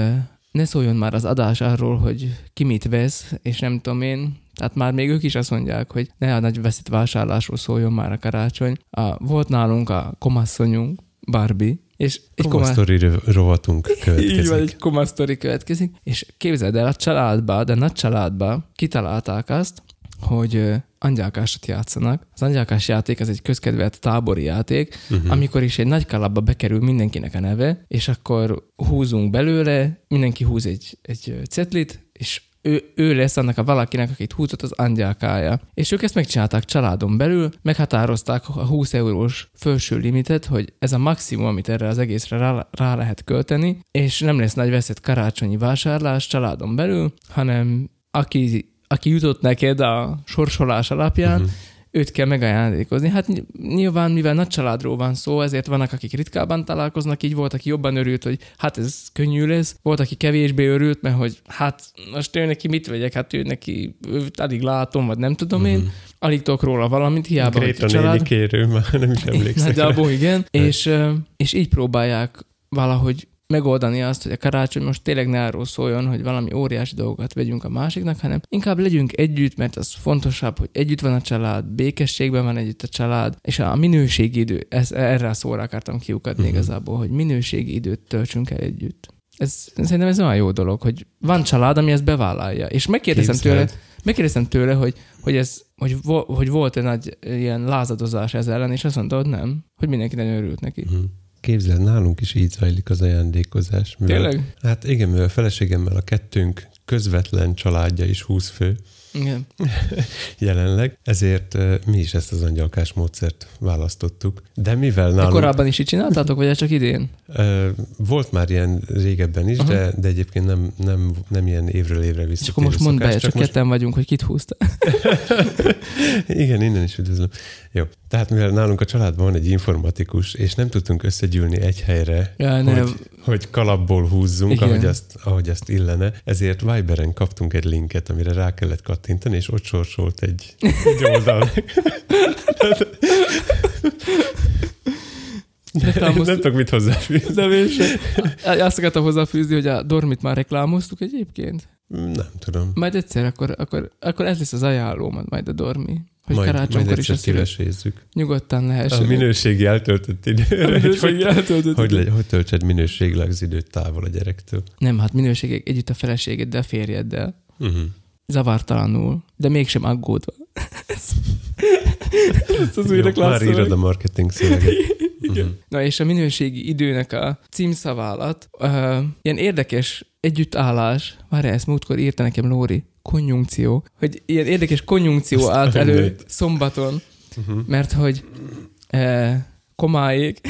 ne szóljon már az adás arról, hogy ki mit vesz, és nem tudom én, tehát már még ők is azt mondják, hogy ne a nagy veszít vásárlásról szóljon már a karácsony. A, volt nálunk a komasszonyunk, Barbie, és egy Koma komá... sztori röv- rovatunk Így van, következik. egy koma sztori következik, és képzeld el, a családba, de nagy családba kitalálták azt, hogy ö, angyalkásot játszanak. Az angyalkás játék az egy közkedvelt tábori játék, Uh-huh. amikor is egy nagy kalapba bekerül mindenkinek a neve, és akkor húzunk belőle, mindenki húz egy, egy cetlit, és ő, ő lesz annak a valakinek, akit húzott az angyalkája. És ők ezt megcsinálták családon belül, meghatározták a 20 eurós felső limitet, hogy ez a maximum, amit erre az egészre rá, rá lehet költeni, és nem lesz nagy veszett karácsonyi vásárlás családon belül, hanem aki, aki jutott neked a sorsolás alapján, uh-huh őt kell megajándékozni. Hát ny- nyilván, mivel nagy családról van szó, ezért vannak, akik ritkában találkoznak, így volt, aki jobban örült, hogy hát ez könnyű lesz, volt, aki kevésbé örült, mert hogy hát most ő neki mit vegyek, hát ő neki őt alig látom, vagy nem tudom én, Mhm. alig tudok róla valamit, hiába, Gréta a család. kérő, már nem is emlékszem. Nagyjából igen. És, és így próbálják valahogy megoldani azt, hogy a karácsony most tényleg ne arról szóljon, hogy valami óriási dolgokat vegyünk a másiknak, hanem inkább legyünk együtt, mert az fontosabb, hogy együtt van a család, békességben van együtt a család, és a minőségi idő, ez, erre a szóra akartam kiukadni uh-huh. igazából, hogy minőségi időt töltsünk el együtt. Ez, szerintem ez olyan jó dolog, hogy van család, ami ezt bevállalja. És megkérdezem tőle, Képzeld. megkérdeztem tőle, hogy, hogy, ez, hogy, vo, hogy volt-e nagy ilyen lázadozás ez ellen, és azt mondta, hogy nem, hogy mindenki nagyon örült neki. Mhm. Képzeld, nálunk is így zajlik az ajándékozás. Mivel, Tényleg? Hát igen, mivel a feleségemmel a kettőnk közvetlen családja is 20 fő Igen. jelenleg, ezért mi is ezt az angyalkás módszert választottuk. De mivel De nálunk... korábban is így csináltátok, vagy csak idén? Volt már ilyen régebben is, Aha. de, de egyébként nem, nem, nem ilyen évről évre visszatérő És akkor most mondd be, csak, csak ketten vagyunk, hogy kit húzta. Igen, innen is üdvözlöm. Jó, tehát mivel nálunk a családban van egy informatikus, és nem tudtunk összegyűlni egy helyre, Ja, nem. Hogy, kalapból húzzunk, Igen. ahogy azt, ahogy azt illene, ezért Viberen kaptunk egy linket, amire rá kellett kattintani, és ott sorsolt egy, egy oldal. nem Reklámoztuk. tudok mit hozzáfűzni. De mégse. Azt akartam hozzáfűzni, hogy a Dormit már reklámoztuk egyébként. Nem tudom. Majd egyszer, akkor, akkor, akkor ez lesz az ajánlóm, majd a Dormi. Hogy Majd, majd karácsonykor is egyszer ezt kivesézzük. Nyugodtan lehessen. A minőségi eltöltött A időre, hogy, minőségi hogy, eltöltött hogy, legy, hogy töltsed minőségileg az időt távol a gyerektől. Nem, hát minőség együtt a feleségeddel, férjeddel. Uh-huh. Zavartalanul, de mégsem aggódva. Ezt az új Jó, már írod a marketing szöveget. Igen. Mhm. Na és a minőségi időnek a címszaválat, uh, ilyen érdekes együttállás, már ezt múltkor írta nekem Lóri, konjunkció, hogy ilyen érdekes konjunkció Azt állt elő mindenit. szombaton, Uh-huh. mert hogy uh, komáék,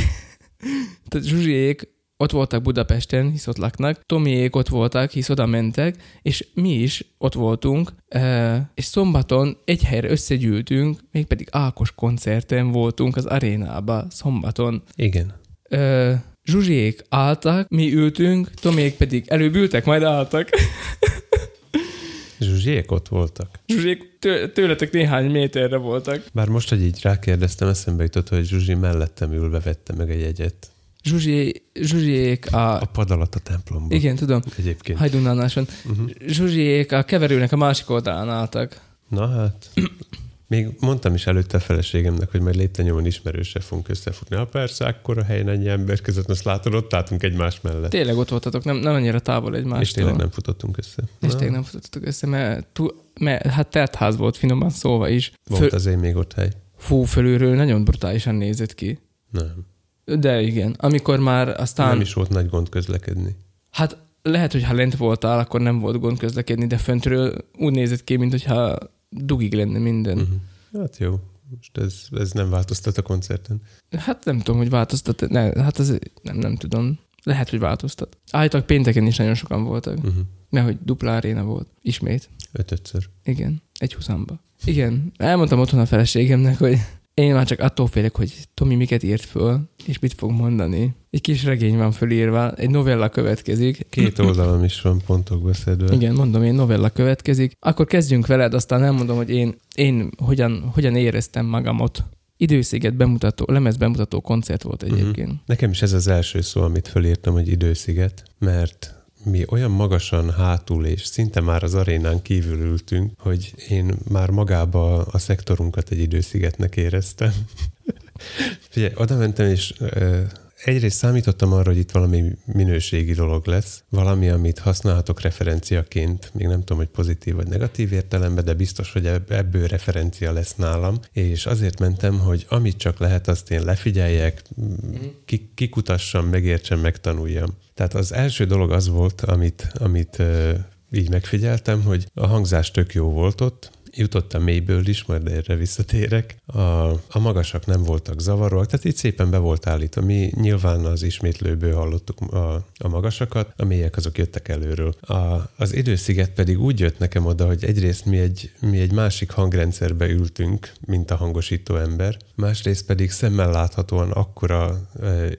tehát Zsuzsiék ott voltak Budapesten, hisz ott laknak, Tomiék ott voltak, hisz oda mentek, és mi is ott voltunk, uh, és szombaton egy helyre összegyűltünk, mégpedig Ákos koncerten voltunk az arénába szombaton. Igen. Ö, Zsuzsiék álltak, mi ültünk, Tomék pedig előbb ültek, majd álltak. Zsuzsiék ott voltak. Zsuzsiék tő, tőletek néhány méterre voltak. Bár most, hogy így rákérdeztem, eszembe jutott, hogy Zsuzsi mellettem ülve vette meg a jegyet. Zsuzsi, Zsuzsiék a... A pad alatt a templomban. Igen, tudom, Egyébként. Hajdunánáson. Uh-huh. Zsuzsiék a keverőnek a másik oldalán álltak. Na hát, még mondtam is előtte a feleségemnek, hogy majd léptenyomon ismerősre fogunk összefutni. Ha persze, akkor a helyen ennyi ember között, azt látod, ott álltunk egymás mellett. Tényleg ott voltatok, nem, nem annyira távol egymástól. és tényleg nem futottunk össze. És tényleg nem futottatok össze, mert, túl, mert hát telt ház volt finoman szóva is. Volt azért még ott hely. fú, fölülről nagyon brutálisan nézett ki. Nem. De igen, amikor már aztán... Nem is volt nagy gond közlekedni. Hát lehet, hogy ha lent voltál, akkor nem volt gond közlekedni, de föntről úgy nézett ki, mint hogyha dugig lenne minden. Uh-huh. Hát jó. Most ez, ez nem változtat a koncerten. Hát nem tudom, hogy változtat. Ne, hát ez nem, nem tudom. Lehet, hogy változtat. Állítólag pénteken is nagyon sokan voltak. Uh-huh. Mert hogy dupla aréna volt. Ismét. Ötötször. Igen. Egy huszamba. Igen. Elmondtam otthon a feleségemnek, hogy én már csak attól félek, hogy Tomi miket írt föl, és mit fog mondani. Egy kis regény van fölírva, egy novella következik. Két oldalam is van pontokba szedve. Igen, mondom, én novella következik. Akkor kezdjünk veled, aztán elmondom, hogy én, én hogyan, hogyan éreztem magamot. Idősziget bemutató, lemez bemutató koncert volt egyébként. Uh-huh. Nekem is ez az első szó, amit fölírtam, hogy idősziget, mert mi olyan magasan hátul és szinte már az arénán kívül ültünk, hogy én már magába a szektorunkat egy időszigetnek éreztem. Figyelj, oda mentem, és egyrészt számítottam arra, hogy itt valami minőségi dolog lesz, valami, amit használhatok referenciaként, még nem tudom, hogy pozitív vagy negatív értelemben, de biztos, hogy ebből referencia lesz nálam, és azért mentem, hogy amit csak lehet, azt én lefigyeljek, kikutassam, megértsem, megtanuljam. Tehát az első dolog az volt, amit, amit így megfigyeltem, hogy a hangzás tök jó volt ott, jutottam mélyből is, majd erre visszatérek. A, a magasak nem voltak zavaróak, tehát itt szépen be volt állítva. Mi nyilván az ismétlőből hallottuk a, a magasakat, a mélyek azok jöttek előről. A, az idősziget pedig úgy jött nekem oda, hogy egyrészt mi egy, mi egy másik hangrendszerbe ültünk, mint a hangosító ember, másrészt pedig szemmel láthatóan akkora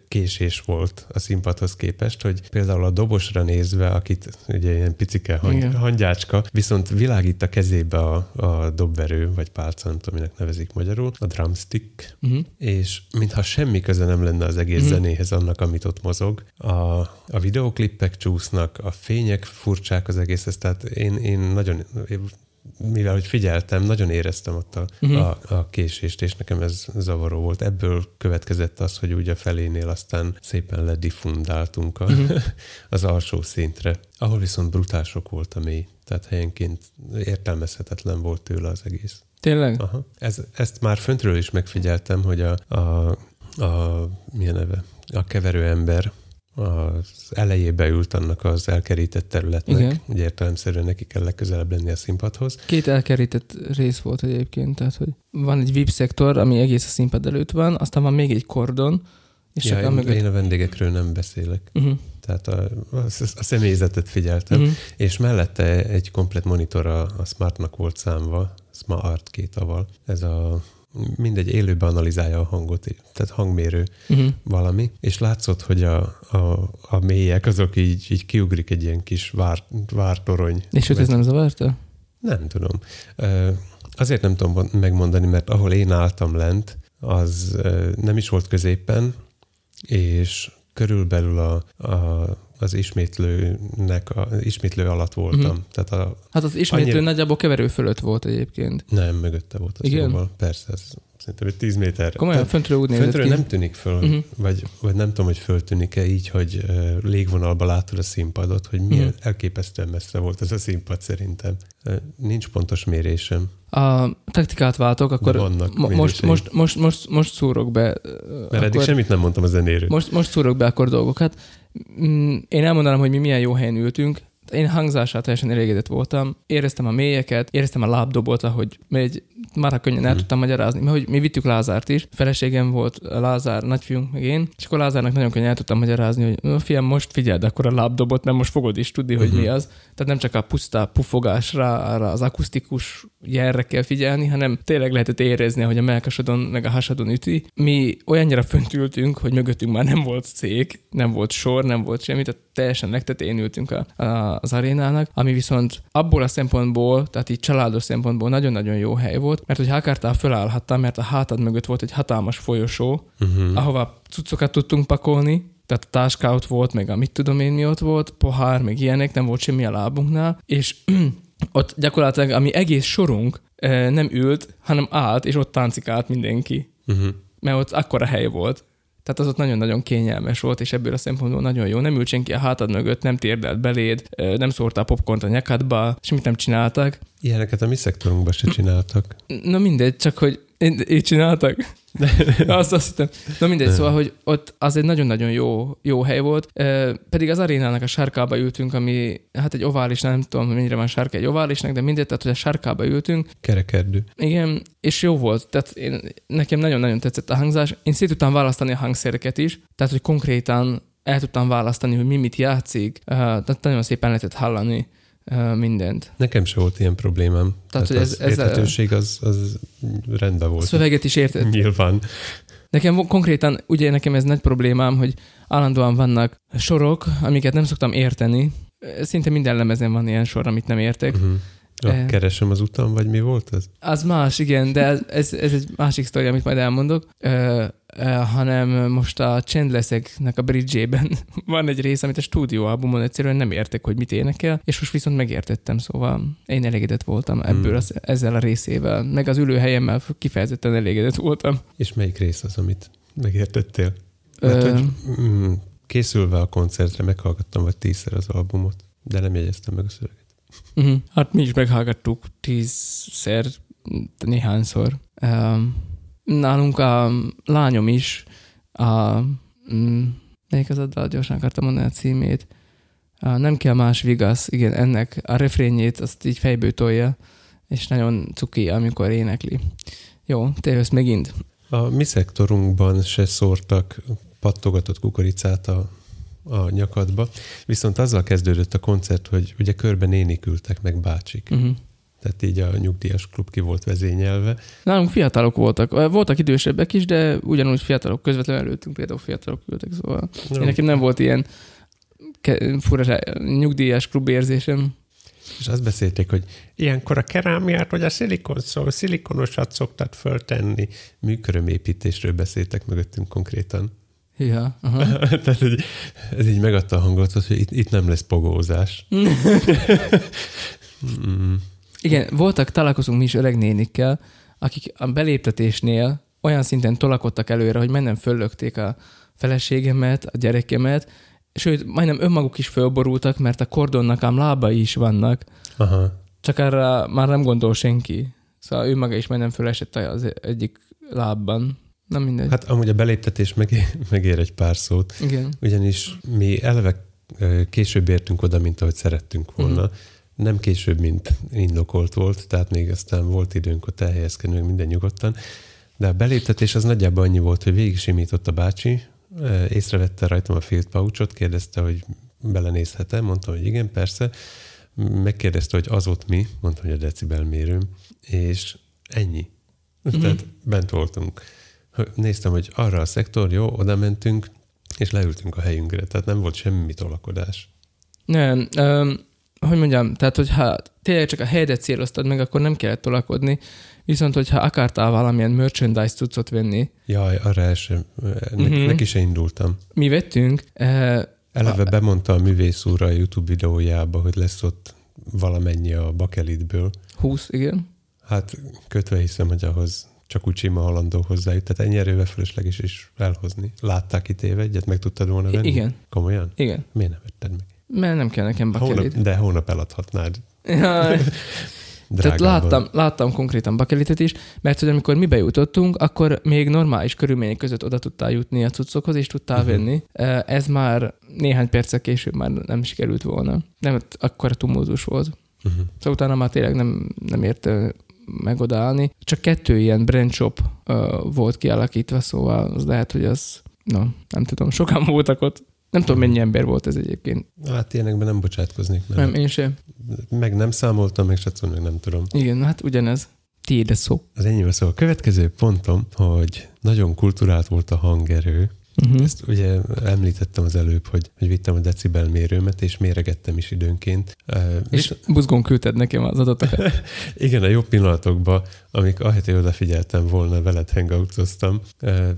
késés volt a színpadhoz képest, hogy például a dobosra nézve, akit ugye ilyen picike hang, hangyácska, viszont világít a kezébe a, a dobverő, vagy pálca, nem tudom, minek nevezik magyarul, a drumstick, uh-huh. és mintha semmi köze nem lenne az egész uh-huh. zenéhez annak, amit ott mozog. A, a videoklippek csúsznak, a fények furcsák az egészhez, tehát én, én nagyon mivel hogy figyeltem, nagyon éreztem ott a, uh-huh. a, a késést, és nekem ez zavaró volt. Ebből következett az, hogy ugye a felénél aztán szépen ledifundáltunk a, uh-huh. az alsó szintre, ahol viszont brutál sok volt a mély. Tehát helyenként értelmezhetetlen volt tőle az egész. Tényleg? Aha. Ez, ezt már föntről is megfigyeltem, hogy a, a, a milyen neve? A keverő ember az elejébe ült annak az elkerített területnek. Igen. Ugye értelemszerűen neki kell legközelebb lenni a színpadhoz. Két elkerített rész volt egyébként, tehát hogy van egy VIP szektor, ami egész a színpad előtt van, aztán van még egy kordon, és ja, én, mögött... én a vendégekről nem beszélek. Uh-huh. Tehát a, a, a személyzetet figyeltem, uh-huh. és mellette egy komplet monitor a, a Smartnak volt számva, Smart két aval. Ez a mindegy élőben analizálja a hangot, tehát hangmérő uh-huh. valami, és látszott, hogy a, a, a mélyek azok így, így kiugrik egy ilyen kis vár, vártorony. És őt ez nem zavarta? Nem tudom. Azért nem tudom megmondani, mert ahol én álltam lent, az nem is volt középen, és körülbelül a, a, az ismétlőnek, a, ismétlő alatt voltam. Uh-huh. Tehát a, hát az ismétlő annyira... nagyjából keverő fölött volt egyébként. Nem, mögötte volt az Igen? Jóval. Persze, ez szerintem egy 10 méter. Komolyan, föntről úgy Föntről ki. nem tűnik föl, uh-huh. vagy, vagy nem tudom, hogy föltűnik-e így, hogy uh, légvonalba látod a színpadot, hogy milyen uh-huh. elképesztően messze volt ez a színpad szerintem. Uh, nincs pontos mérésem. A taktikát váltok, akkor vannak mo- most, most, most, most, most szúrok be. Mert akkor, eddig semmit nem mondtam a zenéről. Most, most szúrok be akkor dolgokat. Mm, én elmondanám, hogy mi milyen jó helyen ültünk. Én hangzását teljesen elégedett voltam. Éreztem a mélyeket, éreztem a lábdobot, ahogy megy, már könnyen el mhm. tudtam magyarázni, mert hogy mi vittük Lázárt is. Feleségem volt Lázár, nagyfiunk, meg én, és akkor Lázárnak nagyon könnyen el tudtam magyarázni, hogy fiam, most figyeld akkor a lábdobot, mert most fogod is tudni, hogy uh-huh. mi az. Tehát nem csak a puszta pufogásra, arra az akusztikus jelre kell figyelni, hanem tényleg lehetett érezni, hogy a melkasodon meg a hasadon üti. Mi olyannyira fönt ültünk, hogy mögöttünk már nem volt szék, nem volt sor, nem volt semmi, tehát teljesen legtetén ültünk a, a, az arénának, ami viszont abból a szempontból, tehát így családos szempontból nagyon-nagyon jó hely volt, mert hogy ha akartál, fölállhattam, mert a hátad mögött volt egy hatalmas folyosó, uh-huh. ahova cuccokat tudtunk pakolni, tehát a táska ott volt, meg a mit tudom én mi ott volt, pohár, meg ilyenek, nem volt semmi a lábunknál, és ott gyakorlatilag ami egész sorunk nem ült, hanem állt, és ott táncikált mindenki. Uh-huh. Mert ott akkora hely volt. Tehát az ott nagyon-nagyon kényelmes volt, és ebből a szempontból nagyon jó. Nem ült senki a hátad mögött, nem térdelt beléd, nem szórtál popcornt a nyakadba, semmit nem csináltak. Ilyeneket a mi szektorunkban se csináltak. Na mindegy, csak hogy Én, így csináltak? azt, azt hittem. Na mindegy, szóval, hogy ott az egy nagyon-nagyon jó, jó hely volt, pedig az arénának a sárkába ültünk, ami hát egy ovális, nem tudom, mennyire van sárka egy oválisnak, de mindegy, tehát hogy a sárkába ültünk. Kerekerdő. Igen, és jó volt. Tehát én, nekem nagyon-nagyon tetszett a hangzás. Én szét tudtam választani a hangszereket is, tehát hogy konkrétan el tudtam választani, hogy mi mit játszik, tehát nagyon szépen lehetett hallani mindent. Nekem se volt ilyen problémám. Tehát, Tehát ez, az ez érthetőség az, az rendben volt. Szöveget is értett. Nyilván. Nekem konkrétan, ugye nekem ez nagy problémám, hogy állandóan vannak sorok, amiket nem szoktam érteni. Szinte minden lemezen van ilyen sor, amit nem értek. Uh-huh. Ja, keresem az utam, vagy mi volt ez? Az más, igen, de ez, ez egy másik sztori, amit majd elmondok. Uh, hanem most a Chandleszeknek a bridge-ében van egy rész, amit a stúdióalbumon egyszerűen nem értek, hogy mit énekel, és most viszont megértettem, szóval én elégedett voltam ebből hmm. az, ezzel a részével, meg az ülőhelyemmel kifejezetten elégedett voltam. És melyik rész az, amit megértettél? Mert, Ö... hogy, mm, készülve a koncertre meghallgattam vagy tízszer az albumot, de nem jegyeztem meg a szöveget. Uh-huh. Hát mi is meghallgattuk tízszer, néhányszor. Um, nálunk a lányom is a, mm, melyik az a dal, gyorsan akartam mondani a címét, a Nem kell más vigasz, igen, ennek a refrényét azt így fejből tolja, és nagyon cuki, amikor énekli. Jó, te megint. A mi szektorunkban se szórtak pattogatott kukoricát a, a nyakadba, viszont azzal kezdődött a koncert, hogy ugye körben nénik ültek meg bácsik. Uh-huh tehát így a nyugdíjas klub ki volt vezényelve. Nálunk fiatalok voltak. Voltak idősebbek is, de ugyanúgy fiatalok közvetlenül előttünk például fiatalok ültek, szóval nem. nekem nem volt ilyen fura nyugdíjas klub érzésem. És azt beszélték, hogy ilyenkor a kerámiát vagy a szilikon szó, szilikonosat szoktad föltenni. Műkörömépítésről beszéltek mögöttünk konkrétan. Ja, Tehát hogy ez így megadta a hangot, hogy itt, itt nem lesz pogózás. mm. Igen, voltak, találkozunk mi is öreg nénikkel, akik a beléptetésnél olyan szinten tolakodtak előre, hogy mennem föllökték a feleségemet, a gyerekemet, sőt, majdnem önmaguk is fölborultak, mert a kordonnak ám lábai is vannak. Aha. Csak arra már nem gondol senki. Szóval ő maga is majdnem fölesett az egyik lábban. Nem mindegy. Hát amúgy a beléptetés megér, megér egy pár szót. Igen. Ugyanis mi eleve később értünk oda, mint ahogy szerettünk volna. Uh-huh nem később, mint indokolt volt, tehát még aztán volt időnk ott elhelyezkedni, minden nyugodtan. De a beléptetés az nagyjából annyi volt, hogy végig simított a bácsi, észrevette rajtam a field pouchot, kérdezte, hogy belenézhet-e, mondtam, hogy igen, persze. Megkérdezte, hogy az ott mi, mondtam, hogy a decibelmérőm, és ennyi. Uh-huh. Tehát bent voltunk. Néztem, hogy arra a szektor, jó, oda mentünk, és leültünk a helyünkre, tehát nem volt semmi tolakodás. Nem, um, hogy mondjam, tehát hogyha tényleg csak a helyedet céloztad meg, akkor nem kellett tolakodni, viszont hogyha akartál valamilyen merchandise cuccot venni. Jaj, arra el sem, ne, uh-huh. neki se indultam. Mi vettünk. Uh, Eleve a, bemondta a művész úr a YouTube videójába, hogy lesz ott valamennyi a bakelitből. 20, igen. Hát kötve hiszem, hogy ahhoz csak úgy sima halandó hozzájut, tehát ennyi erővel fölösleges is elhozni. Látták itt éve egyet, meg tudtad volna venni? Igen. Komolyan? Igen. Miért nem vetted meg? Mert nem kell nekem bakelit. Hónap, de hónap eladhatnád. Jaj. Tehát láttam, láttam konkrétan bakelitet is, mert hogy amikor mi bejutottunk, akkor még normális körülmények között oda tudtál jutni a cuccokhoz, és tudtál uh-huh. venni. Ez már néhány perccel később már nem sikerült volna. Nem, akkor tumultus volt. Uh-huh. Szóval utána már tényleg nem, nem érte meg odaállni. Csak kettő ilyen brand shop volt kialakítva, szóval az lehet, hogy az, no, nem tudom, sokan voltak ott. Nem tudom, mennyi ember volt ez egyébként. Hát ilyenekben nem bocsátkoznék. Mert nem, én sem. Meg nem számoltam, meg satszol, meg nem tudom. Igen, hát ugyanez. Tiéd a szó. Az enyém szó. A következő pontom, hogy nagyon kulturált volt a hangerő, Uh-huh. Ezt ugye említettem az előbb, hogy, hogy vittem a decibel mérőmet, és méregettem is időnként. És Visz... buzgón küldted nekem az adatokat. Igen, a jobb pillanatokban, amik ahelyett, hogy odafigyeltem volna, veled hangoutoztam,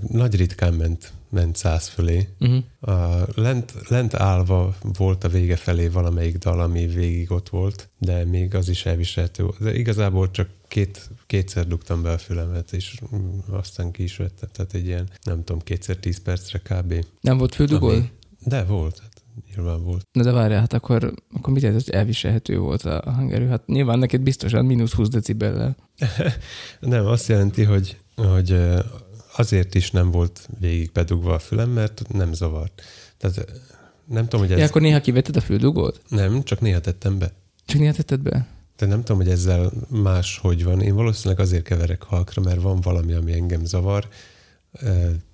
nagy ritkán ment ment száz fölé. Uh-huh. A lent, lent állva volt a vége felé valamelyik dal, ami végig ott volt, de még az is elviselhető. De igazából csak két, kétszer dugtam be a fülemet, és aztán ki is vettem. Tehát egy ilyen, nem tudom, kétszer tíz percre kb. Nem volt füldugol? Ami, de volt. Hát nyilván volt. Na de várjál, hát akkor, akkor mit jelent, hogy elviselhető volt a hangerő? Hát nyilván neked biztosan mínusz 20 decibellel. nem, azt jelenti, hogy hogy azért is nem volt végig bedugva a fülem, mert nem zavart. Tehát nem tudom, hogy ez... Ja, akkor néha kivetted a füldugót? Nem, csak néha tettem be. Csak néha tetted be? De nem tudom, hogy ezzel más hogy van. Én valószínűleg azért keverek halkra, mert van valami, ami engem zavar.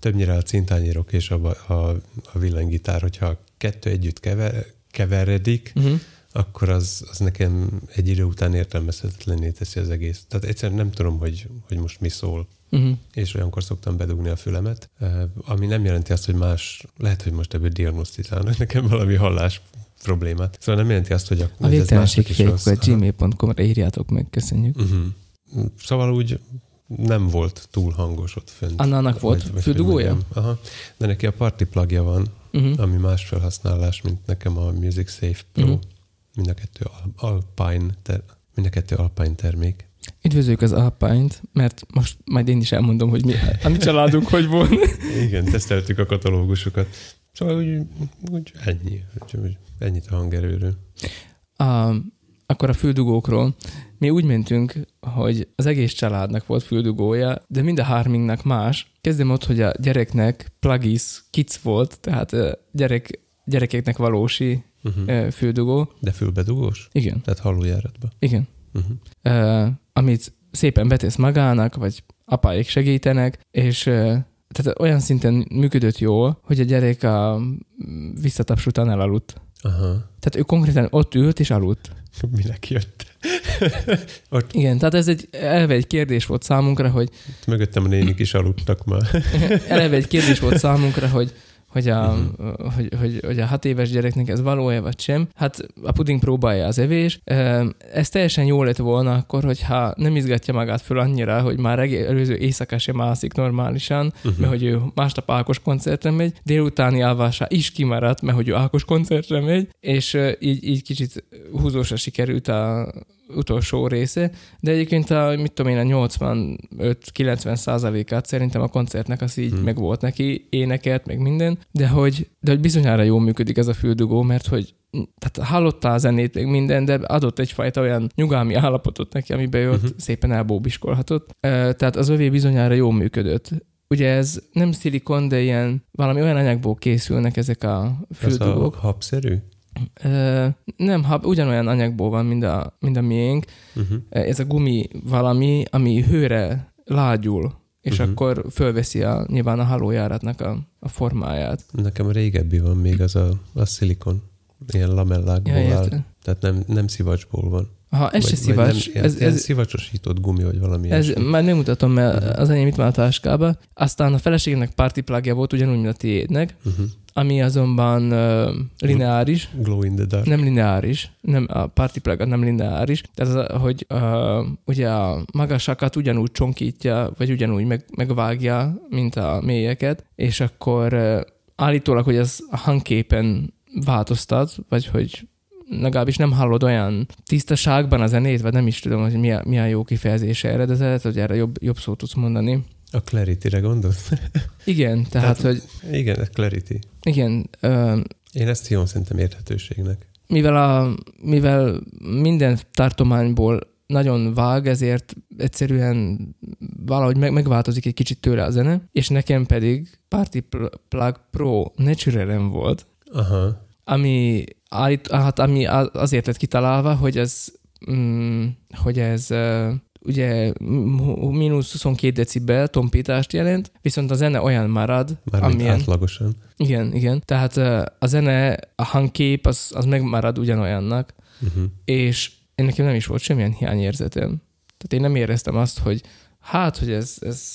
Többnyire a cintányérok és a, a, a villanygitár, hogyha a kettő együtt kever, keveredik, Uh-huh. akkor az, az nekem egy idő után értelmezhetetlenné teszi az egész. Tehát egyszerűen nem tudom, hogy, hogy most mi szól. Uh-huh. És olyankor szoktam bedugni a fülemet, ami nem jelenti azt, hogy más, lehet, hogy most ebből diagnosztizálnak nekem valami hallás problémát. Szóval nem jelenti azt, hogy, a, A végtelenségfiaik, gmail.com-ra írjátok meg, köszönjük. Uh-huh. Szóval úgy nem volt túl hangos ott fönt. Annának volt Vagy- füldugója? Aha. De neki a party plugja van, Uh-huh. ami más felhasználás, mint nekem a Music Safe Pro. Uh-huh. Mind a kettő Al- Alpine, ter- mind a kettő Alpine termék. Üdvözöljük az Alpine-t, mert most majd én is elmondom, hogy mi, a mi családunk hogy volt. Igen, teszteltük a katalógusokat. Szóval úgy, úgy ennyi. Úgy, ennyit a hangerőről. A, akkor a füldugókról. Mi úgy mentünk, hogy az egész családnak volt füldugója, de mind a hárminknak más. Kezdem ott, hogy a gyereknek plugis kids volt, tehát gyerek, gyerekeknek valósi Uh-huh. füldugó. De fülbedugós? Igen, Tehát hallójáratba. igen. Uh-huh. Ö, amit szépen betesz magának, vagy apáik segítenek, és ö, tehát olyan szinten működött jól, hogy a gyerek a visszataps után elaludt. Aha. Tehát ő konkrétan ott ült és aludt. Minek jött? Ott Igen, tehát ez egy eleve egy kérdés volt számunkra, hogy mögöttem a nénik is aludtak már. eleve egy kérdés volt számunkra, hogy hogy a, Mhm. hogy, hogy, hogy a hat éves gyereknek ez való-e vagy sem. Hát a puding próbálja az evés. Ez teljesen jó lett volna akkor, hogyha nem izgatja magát föl annyira, hogy már reg- előző éjszaka sem alszik normálisan, Uh-huh. mert hogy ő másnap Ákos koncertre megy, délutáni alvása is kimaradt, mert hogy ő Ákos koncertre megy, és így, így kicsit húzósra sikerült a utolsó része, de egyébként a, mit tudom én, a 85-90 százalékát szerintem a koncertnek az így Hmm. meg volt neki, énekelt, meg minden, de hogy, de hogy bizonyára jól működik ez a füldugó, mert hogy tehát hallotta a zenét, meg minden, de adott egyfajta olyan nyugalmi állapotot neki, amiben ő uh-huh. szépen elbóbiskolhatott. Tehát az övé bizonyára jól működött. Ugye ez nem szilikon, de ilyen valami olyan anyagból készülnek ezek a Ez a füldugók. habszerű? Ö, nem, ha ugyanolyan anyagból van, mint a, mint a miénk. Uh-huh. Ez a gumi valami, ami hőre lágyul, és uh-huh. akkor fölveszi a, nyilván a halójáratnak a, a formáját. Nekem régebbi van még, az a, a szilikon. Ilyen lamellákból Ja, áll. Tehát nem, nem szivacsból van. Ha ez se Vagy- vagy szívacs, Nem, ez, ilyen ez, szivacsosított gumi, vagy valami ez ilyesmi. már nem mutatom, mert Mhm. az enyém itt van a táskába. Aztán a feleségemnek party plugja volt, ugyanúgy, mint a tiédnek, Uh-huh. ami azonban uh, lineáris, Glow in the dark. nem lineáris, nem, a party plug nem lineáris, tehát az, hogy uh, ugye a magasakat ugyanúgy csonkítja, vagy ugyanúgy meg, megvágja, mint a mélyeket, és akkor uh, állítólag, hogy ez a hangképen változtat, vagy hogy legalábbis nem hallod olyan tisztaságban a zenét, vagy nem is tudom, hogy mi a, mi a jó kifejezése erre, de lehet, hogy erre jobb, jobb szót tudsz mondani. A Clarity-re gondolsz? Igen, tehát, Tehát- hogy Igen, a Clarity. igen, uh, Én ezt jól szerintem érthetőségnek. mivel, a, mivel minden tartományból nagyon vág, ezért egyszerűen valahogy meg, megváltozik egy kicsit tőle a zene, és nekem pedig Party Pl- Plug Pro Natural volt, Aha. ami, állít, hát ami azért lett kitalálva, hogy ez, mm, hogy ez ugye mínusz 22 decibel tompítást jelent, viszont a zene olyan marad, Mármint amilyen, átlagosan. igen, igen, tehát a zene, a hangkép az, az megmarad ugyanolyannak, Uh-huh. és én nekem nem is volt semmilyen hiányérzetem. Tehát én nem éreztem azt, hogy hát, hogy ez, ez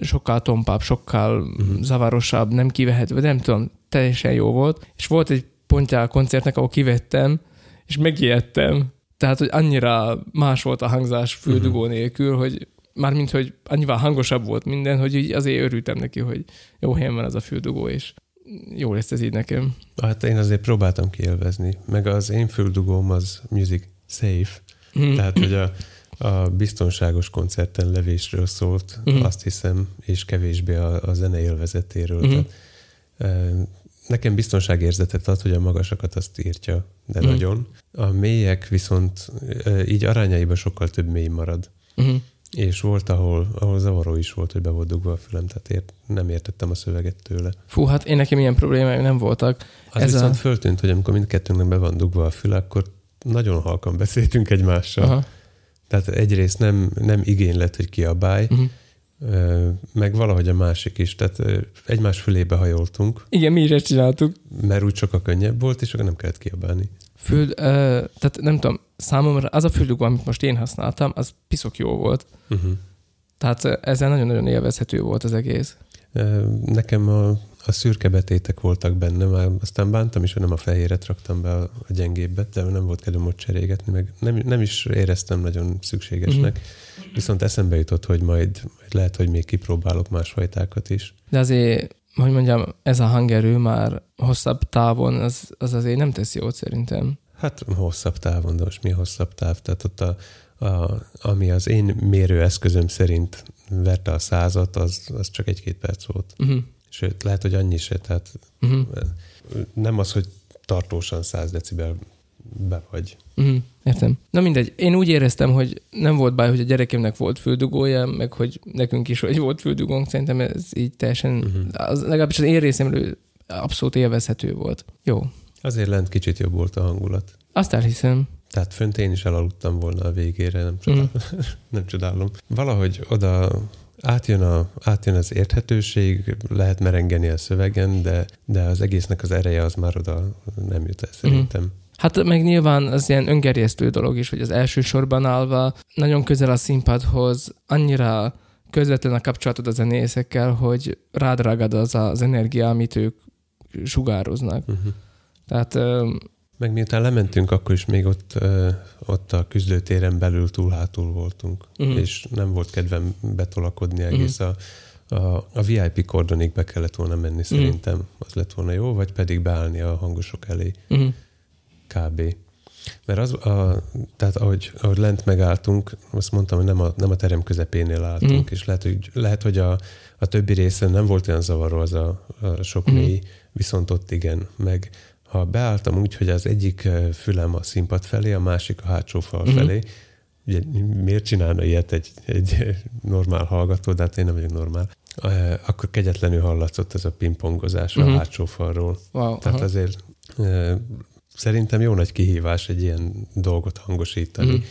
sokkal tompább, sokkal Mhm. zavarosabb, nem kivehető, nem tudom, teljesen jó volt. És volt egy pontja a koncertnek, ahol kivettem, és megijedtem. Tehát, hogy annyira más volt a hangzás füldugó nélkül, hogy mármint, hogy annyival hangosabb volt minden, hogy így azért örültem neki, hogy jó helyen van ez a füldugó, és jó lesz ez így nekem. Hát én azért próbáltam kielvezni. Meg az én füldugóm az music safe. Hm. Tehát, hogy a, a biztonságos koncerten levésről szólt, Mhm. azt hiszem, és kevésbé a, a zene élvezetéről. Mhm. Tehát, nekem biztonságérzetet ad, hogy a magasakat azt írtja, de Mhm. nagyon. A mélyek viszont így arányaiban sokkal több mély marad. Uh-huh. És volt, ahol, ahol zavaró is volt, hogy be volt dugva a fülem, tehát ért, nem értettem a szöveget tőle. Fú, hát én nekem ilyen problémáim nem voltak. Az Ez viszont a- föltűnt, hogy amikor mindkettőnknek be van dugva a füle, akkor nagyon halkan beszéltünk egymással. Aha. Tehát egyrészt nem, nem igény lett, hogy kiabálj, Uh-huh. Meg valahogy a másik is. Tehát egymás fülébe hajoltunk, Igen, mi is ezt csináltuk. mert úgy sokkal könnyebb volt, és akkor nem kellett kiabálni. Föld, ö, tehát nem tudom, számomra az a füldugó, amit most én használtam, az piszok jó volt. Uh-huh. Tehát ezzel nagyon-nagyon élvezhető volt az egész. Nekem a, a szürke betétek voltak benne, már aztán bántam is, hogy nem a fehéret raktam be a, a gyengébbet, de nem volt kedvem ott cserégetni, meg nem, nem is éreztem nagyon szükségesnek. Viszont eszembe jutott, hogy majd, majd lehet, hogy még kipróbálok más fajtákat is. De azért, hogy mondjam, ez a hangerő már hosszabb távon, az, az azért nem tesz jót szerintem. Hát hosszabb távon, de most mi hosszabb táv? Tehát ott a, a, ami az én mérőeszközöm szerint verte a százat, az, az csak egy-két perc volt. Uh-huh. Sőt, lehet, hogy annyi se. Tehát Uh-huh. nem az, hogy tartósan 100 decibel be vagy. Uh-huh. Értem. Na mindegy, én úgy éreztem, hogy nem volt baj, hogy a gyerekemnek volt füldugója, meg hogy nekünk is hogy volt füldugónk, szerintem ez így teljesen, uh-huh. az, legalábbis az én részemről abszolút élvezhető volt. Jó. Azért lent kicsit jobb volt a hangulat. Azt elhiszem. Tehát fönt én is elaludtam volna a végére, nem, csodál, nem csodálom. Valahogy oda átjön, a, átjön az érthetőség, lehet merengeni a szövegen, de, de az egésznek az ereje az már oda nem jut el szerintem. Hát meg nyilván az ilyen öngerjesztő dolog is, hogy az első sorban állva nagyon közel a színpadhoz, annyira közvetlen a kapcsolatod a zenészekkel, hogy rád ragad az az energia, amit ők sugároznak. Uh-huh. Tehát Meg miután lementünk, akkor is még ott, ott a küzdőtéren belül túl-hátul voltunk, Mhm. uh-huh. és nem volt kedvem betolakodni egész uh-huh. a, a, a VIP kordonig be kellett volna menni szerintem, az lett volna jó, vagy pedig beállni a hangosok elé. uh-huh. kb. Mert az, a, tehát ahogy, ahogy lent megálltunk, azt mondtam, hogy nem a, nem a terem közepénél álltunk, Mhm. mm. és lehet, hogy, lehet, hogy a, a többi részen nem volt olyan zavaró az a, a sok Mhm. mm. mély, viszont ott igen. Meg ha beálltam úgy, hogy az egyik fülem a színpad felé, a másik a hátsó fal Mhm. felé, ugye miért csinálna ilyet egy, egy normál hallgató, de hát én nem vagyok normál, akkor kegyetlenül hallatszott ez a pingpongozás Mhm. a hátsó falról. Wow, Tehát aha. azért szerintem jó nagy kihívás egy ilyen dolgot hangosítani. Mhm.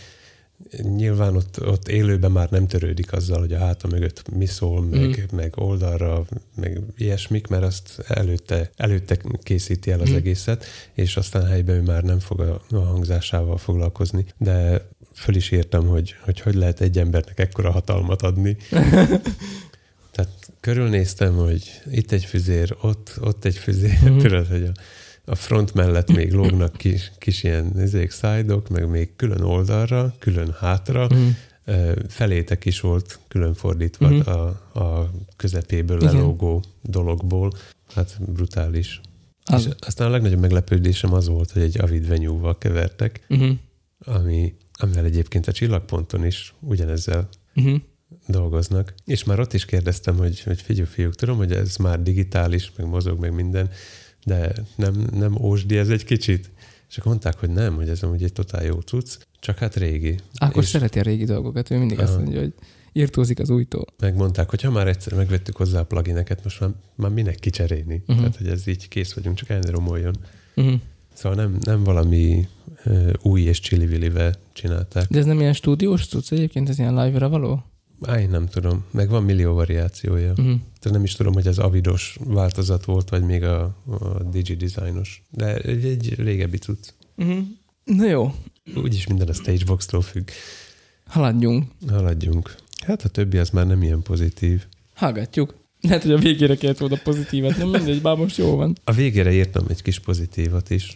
Nyilván ott, ott élőben már nem törődik azzal, hogy a háta mögött mi szól, meg, Mhm. meg oldalra, meg ilyesmik, mert azt előtte, előtte készíti el az Mhm. egészet, és aztán helyben ő már nem fog a, a hangzásával foglalkozni. De föl is írtam, hogy, hogy hogy lehet egy embernek ekkora hatalmat adni. Tehát körülnéztem, hogy itt egy füzér, ott, ott egy füzér, mm-hmm. tudod, hogy a, a front mellett még lógnak kis, kis ilyen ezék, szájdok, meg még külön oldalra, külön hátra. Ö, felétek is volt külön fordítva mm-hmm. a, a közepéből Igen. lelógó dologból. Hát brutális. Az. És aztán a legnagyobb meglepődésem az volt, hogy egy Avid venyúval kevertek, Uh-huh. ami, amivel egyébként a csillagponton is ugyanezzel Uh-huh. dolgoznak. És már ott is kérdeztem, hogy, hogy figyelj fiúk, tudom, hogy ez már digitális, meg mozog, meg minden, de nem, nem ósdi ez egy kicsit. És akkor mondták, hogy nem, hogy ez amúgy egy totál jó cucc, csak hát régi. Akkor és szereti a régi dolgokat, ő mindig azt Aha. mondja, hogy írtózik az újtól. megmondták, hogy ha már egyszer megvettük hozzá a plugineket, most már, már minek kicserélni. Mhm. Uh-huh. Tehát, hogy ez így kész vagyunk, csak el ne romoljon. Uh-huh. Szóval nem, nem valami uh, új és csili csinálták. De ez nem ilyen stúdiós cucc egyébként, ez ilyen live-ra való? Á, én nem tudom. Meg van millió variációja. Uh-huh. Tehát nem is tudom, hogy az avidos változat volt, vagy még a, a DigiDesignos. De egy, egy régebbi cucc. Uh-huh. Na jó, Úgyis minden a Stagebox-tól függ. haladjunk. Haladjunk. Hát a többi az már nem ilyen pozitív. Hallgatjuk. Lehet, hogy a végére kellett volna pozitívat, nem mindegy, bár most jó van. A végére írtam egy kis pozitívat is.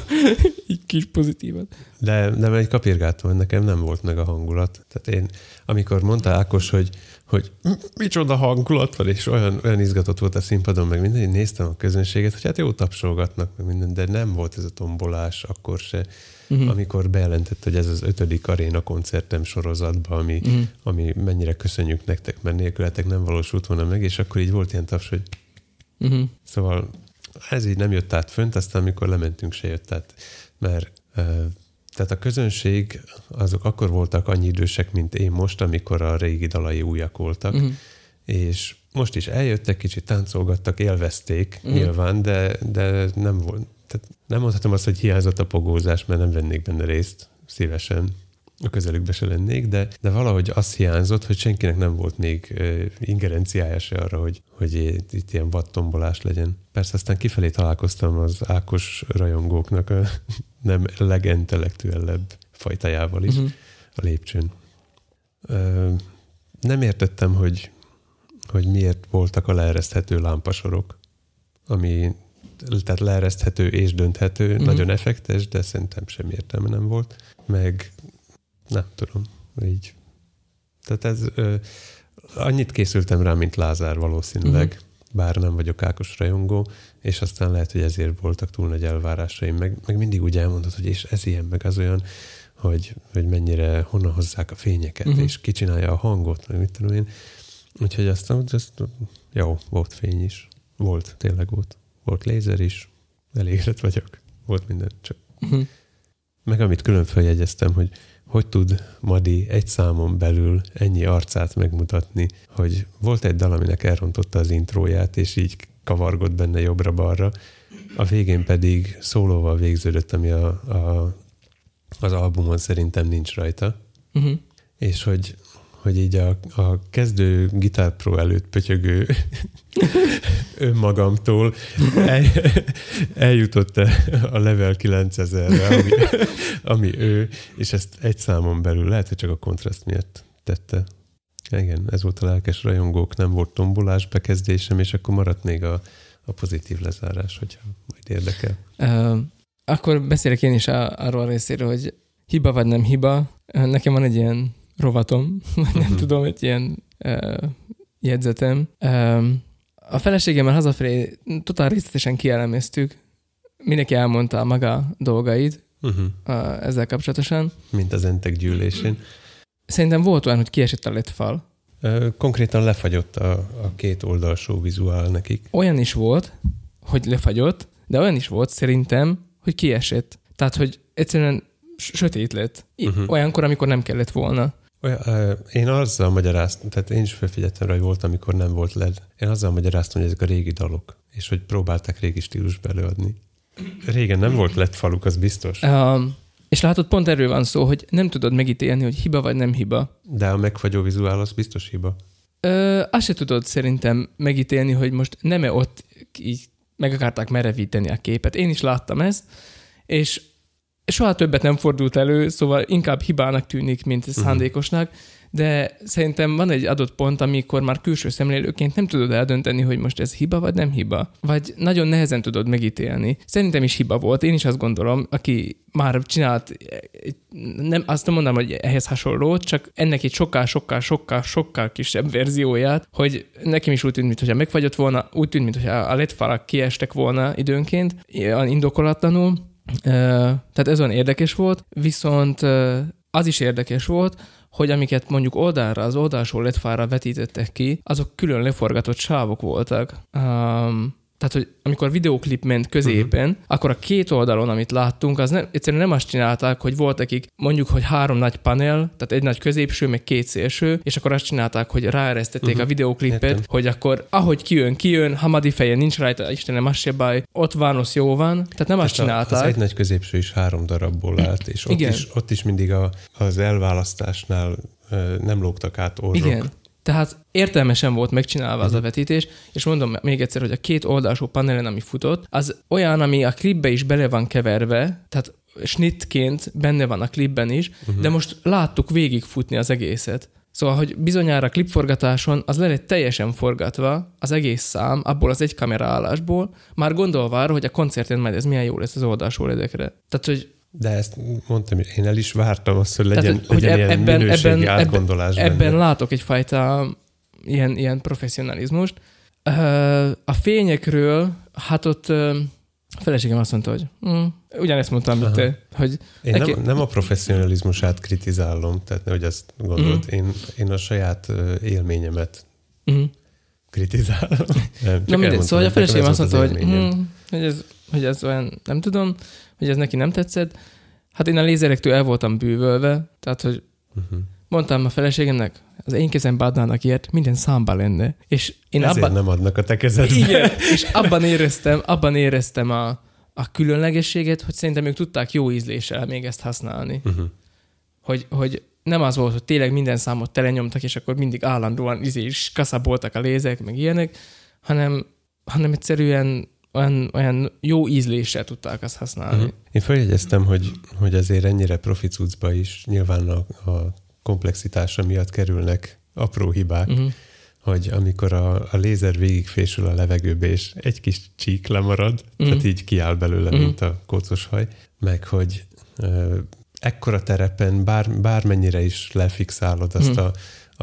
Így kis pozitívat. De, de egy kapirgátom, hogy nekem nem volt meg a hangulat. Tehát én, amikor mondta Ákos, hogy, hogy micsoda hangulat van, és olyan, olyan izgatott volt a színpadon, meg minden, én néztem a közönséget, hogy hát jó tapsolgatnak, meg minden, de nem volt ez a tombolás akkor se, Uh-huh. amikor bejelentett, hogy ez az ötödik aréna koncertem sorozatban, ami, Uh-huh. ami mennyire köszönjük nektek, mert nélkületek nem valósult volna meg, és akkor így volt ilyen taps, hogy Uh-huh. Szóval ez így nem jött át fönt, aztán amikor lementünk, se jött át, mert tehát a közönség, azok akkor voltak annyi idősek, mint én most, amikor a régi dalai újak voltak, Uh-huh. és most is eljöttek, kicsit táncolgattak, élvezték Mhm. nyilván, de, de nem volt, tehát nem mondhatom azt, hogy hiányzott a pogózás, mert nem vennék benne részt szívesen, a közelükbe se lennék, de, de valahogy az hiányzott, hogy senkinek nem volt még ö, ingerenciája se arra, hogy, hogy itt ilyen vattombolás legyen. Persze aztán kifelé találkoztam az Ákos rajongóknak a nem legentellektuellebb fajtájával is Uh-huh. a lépcsőn. Ö, nem értettem, hogy, hogy miért voltak a leereszthető lámpasorok, ami tehát leereszthető és dönthető, Mhm. uh-huh. nagyon effektes, de szerintem semmi értelme nem volt. Meg nem tudom, így. Tehát ez ö, annyit készültem rá, mint Lázár valószínűleg, Mhm. uh-huh. bár nem vagyok Ákos rajongó, és aztán lehet, hogy ezért voltak túl nagy elvárásaim, meg, meg mindig úgy elmondod, hogy és ez ilyen, meg az olyan, hogy, hogy mennyire, honnan hozzák a fényeket, uh-huh. és ki csinálja a hangot, meg mit tudom én. Úgyhogy aztán ezt, jó, volt fény is. Volt, tényleg volt. Volt lézer is, elégedett vagyok. Volt minden, csak Uh-huh. meg amit külön feljegyeztem, hogy hogy tud Madi egy számon belül ennyi arcát megmutatni, hogy volt egy dal, aminek elrontotta az intróját, és így kavargott benne jobbra-balra, a végén pedig szólóval végződött, ami a, a, az albumon szerintem nincs rajta, Uh-huh. és hogy, hogy így a, a kezdő gitárpró előtt pötyögő önmagamtól el, eljutott a level 9000-re, ami, ami ő, és ezt egy számon belül, lehet, hogy csak a kontraszt miatt tette. Igen, ez volt a lelkes rajongók, nem volt tombolás bekezdésem, és akkor maradt még a, a pozitív lezárás, hogyha majd érdekel. Uh, akkor beszélek én is a, arról a részéről, hogy hiba vagy nem hiba. Nekem van egy ilyen rovatom, vagy nem Mhm. tudom, egy ilyen uh, jegyzetem. Um, a feleségemmel hazafelé totál részletesen kielemeztük. Mindenki elmondta a maga dolgait Uh-huh. uh, ezzel kapcsolatosan. Mint az entek gyűlésén. Szerintem volt olyan, hogy kiesett a letfal. Ö, Konkrétan lefagyott a, a két oldalsó vizuál nekik. Olyan is volt, hogy lefagyott, de olyan is volt szerintem, hogy kiesett. Tehát, hogy egyszerűen sötét lett. I- Mhm. Olyankor, amikor nem kellett volna. Olyan, én azzal magyaráztam, tehát én is felfigyeltem rá, hogy volt, amikor nem volt LED. Én azzal magyaráztam, hogy ezek a régi dalok, és hogy próbálták régi stílusba előadni. Régen nem volt LED faluk, az biztos. Um, és látod, pont erről van szó, hogy nem tudod megítélni, hogy hiba vagy nem hiba. De a megfagyó vizuál az biztos hiba. Ö, azt se tudod szerintem megítélni, hogy most nem-e ott így meg akarták merevíteni a képet. Én is láttam ezt, és soha többet nem fordult elő, szóval inkább hibának tűnik, mint szándékosnak, de szerintem van egy adott pont, amikor már külső szemlélőként nem tudod eldönteni, hogy most ez hiba vagy nem hiba. Vagy nagyon nehezen tudod megítélni. Szerintem is hiba volt, én is azt gondolom, aki már csinált, nem, azt nem mondom, hogy ehhez hasonlót, csak ennek egy sokkal, sokkal, sokkal, sokkal kisebb verzióját, hogy nekem is úgy tűnt, mintha megfagyott volna, úgy tűnt, mintha a LED-falak kiestek volna időnként, indokolatlanul. Tehát ez olyan érdekes volt, viszont az is érdekes volt, hogy amiket mondjuk oldalra, az oldalsó ledfára vetítettek ki, azok külön leforgatott sávok voltak. Um, tehát, hogy amikor videóklip ment középen, uh-huh. akkor a két oldalon, amit láttunk, az nem, egyszerűen nem azt csinálták, hogy volt nekik mondjuk, hogy három nagy panel, tehát egy nagy középső, meg két szélső, és akkor azt csinálták, hogy ráeresztették uh-huh. Mhm. a videóklipet, Értem. hogy akkor ahogy kijön, kijön, Hamadi feje nincs rajta, Istenem, az se baj, ott Vánosz jó van, tehát nem azt Tehát a- csinálták. Az egy nagy középső is három darabból állt, és ott, Igen. is, ott is mindig a, az elválasztásnál nem lógtak át orrok. Igen. Tehát értelmesen volt megcsinálva az a Mhm. vetítés, és mondom még egyszer, hogy a két oldalsó panelen, ami futott, az olyan, ami a klipbe is bele van keverve, tehát snittként benne van a klipben is, uh-huh. de most láttuk végigfutni az egészet. Szóval, hogy bizonyára a klipforgatáson az le lett teljesen forgatva, az egész szám, abból az egy kameraállásból, már gondolva arra, hogy a koncerten majd ez milyen jó lesz az oldalsó ledekre. Tehát, hogy De ezt mondtam, én el is vártam azt, hogy legyen, Tehát, hogy legyen eb- ilyen ebben- minőségi ebben- ebben- átgondolás Ebben benne. látok egyfajta ilyen, ilyen professzionalizmust. A fényekről, hát ott a feleségem azt mondta, hogy hm, ugyanezt mondtam, mint te, hogy Én neki- nem, nem a professzionalizmusát kritizálom, tehát hogy azt gondolod, Mhm. én, én a saját élményemet hm. kritizálom. Nem, csak Na mindegy, szóval a hogy feleségem azt mondta, hogy, hm, hogy, ez, hogy ez olyan, nem tudom, hogy ez neki nem tetszett. Hát én a lézerektől el voltam bűvölve, tehát hogy Uh-huh. mondtam a feleségemnek, az én kezembe adnának ilyet, minden számba lenne. És én Ezért abban, nem adnak a te kezedbe. igen, és abban éreztem, abban éreztem a, a különlegességet, hogy szerintem ők tudták jó ízléssel még ezt használni. Uh-huh. Hogy, hogy nem az volt, hogy tényleg minden számot telenyomtak, és akkor mindig állandóan izé is kaszaboltak a lézek, meg ilyenek, hanem, hanem egyszerűen olyan, olyan jó ízléssel tudták azt használni. Uh-huh. Én feljegyeztem, hogy, hogy azért ennyire profi cuccba is nyilván a, a komplexitása miatt kerülnek apró hibák, Uh-huh. hogy amikor a, a lézer végigfésül a levegőbe, és egy kis csík lemarad, Mhm. tehát így kiáll belőle, Mhm. mint a kócos haj, meg hogy ö, ekkora terepen bár, bármennyire is lefixálod azt Mhm. a,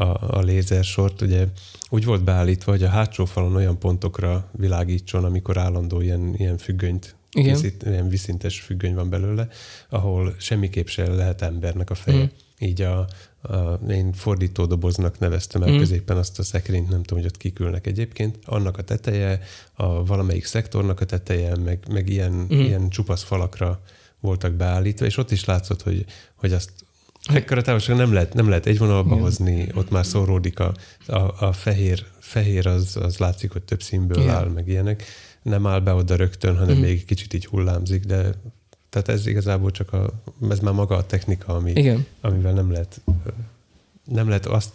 a, a lézersort, ugye úgy volt beállítva, hogy a hátsó falon olyan pontokra világítson, amikor állandó ilyen, ilyen függönyt Igen. készít, ilyen viszintes függöny van belőle, ahol semmiképp se lehet embernek a feje. Mhm. Így a, a, én fordító doboznak neveztem el Mhm. középen azt a szekrényt, nem tudom, hogy ott kikülnek egyébként. Annak a teteje, a valamelyik szektornak a teteje, meg, meg ilyen, Mhm. ilyen csupasz falakra voltak beállítva, és ott is látszott, hogy, hogy azt ekkora távolság nem lehet, nem lehet egy vonalba Igen. hozni, ott már szóródik a, a, a fehér, fehér az, az látszik, hogy több színből Igen. áll, meg ilyenek. Nem áll be oda rögtön, hanem Mhm. még kicsit így hullámzik, de tehát ez igazából csak a, ez már maga a technika, ami, Igen. amivel nem lehet, nem lehet azt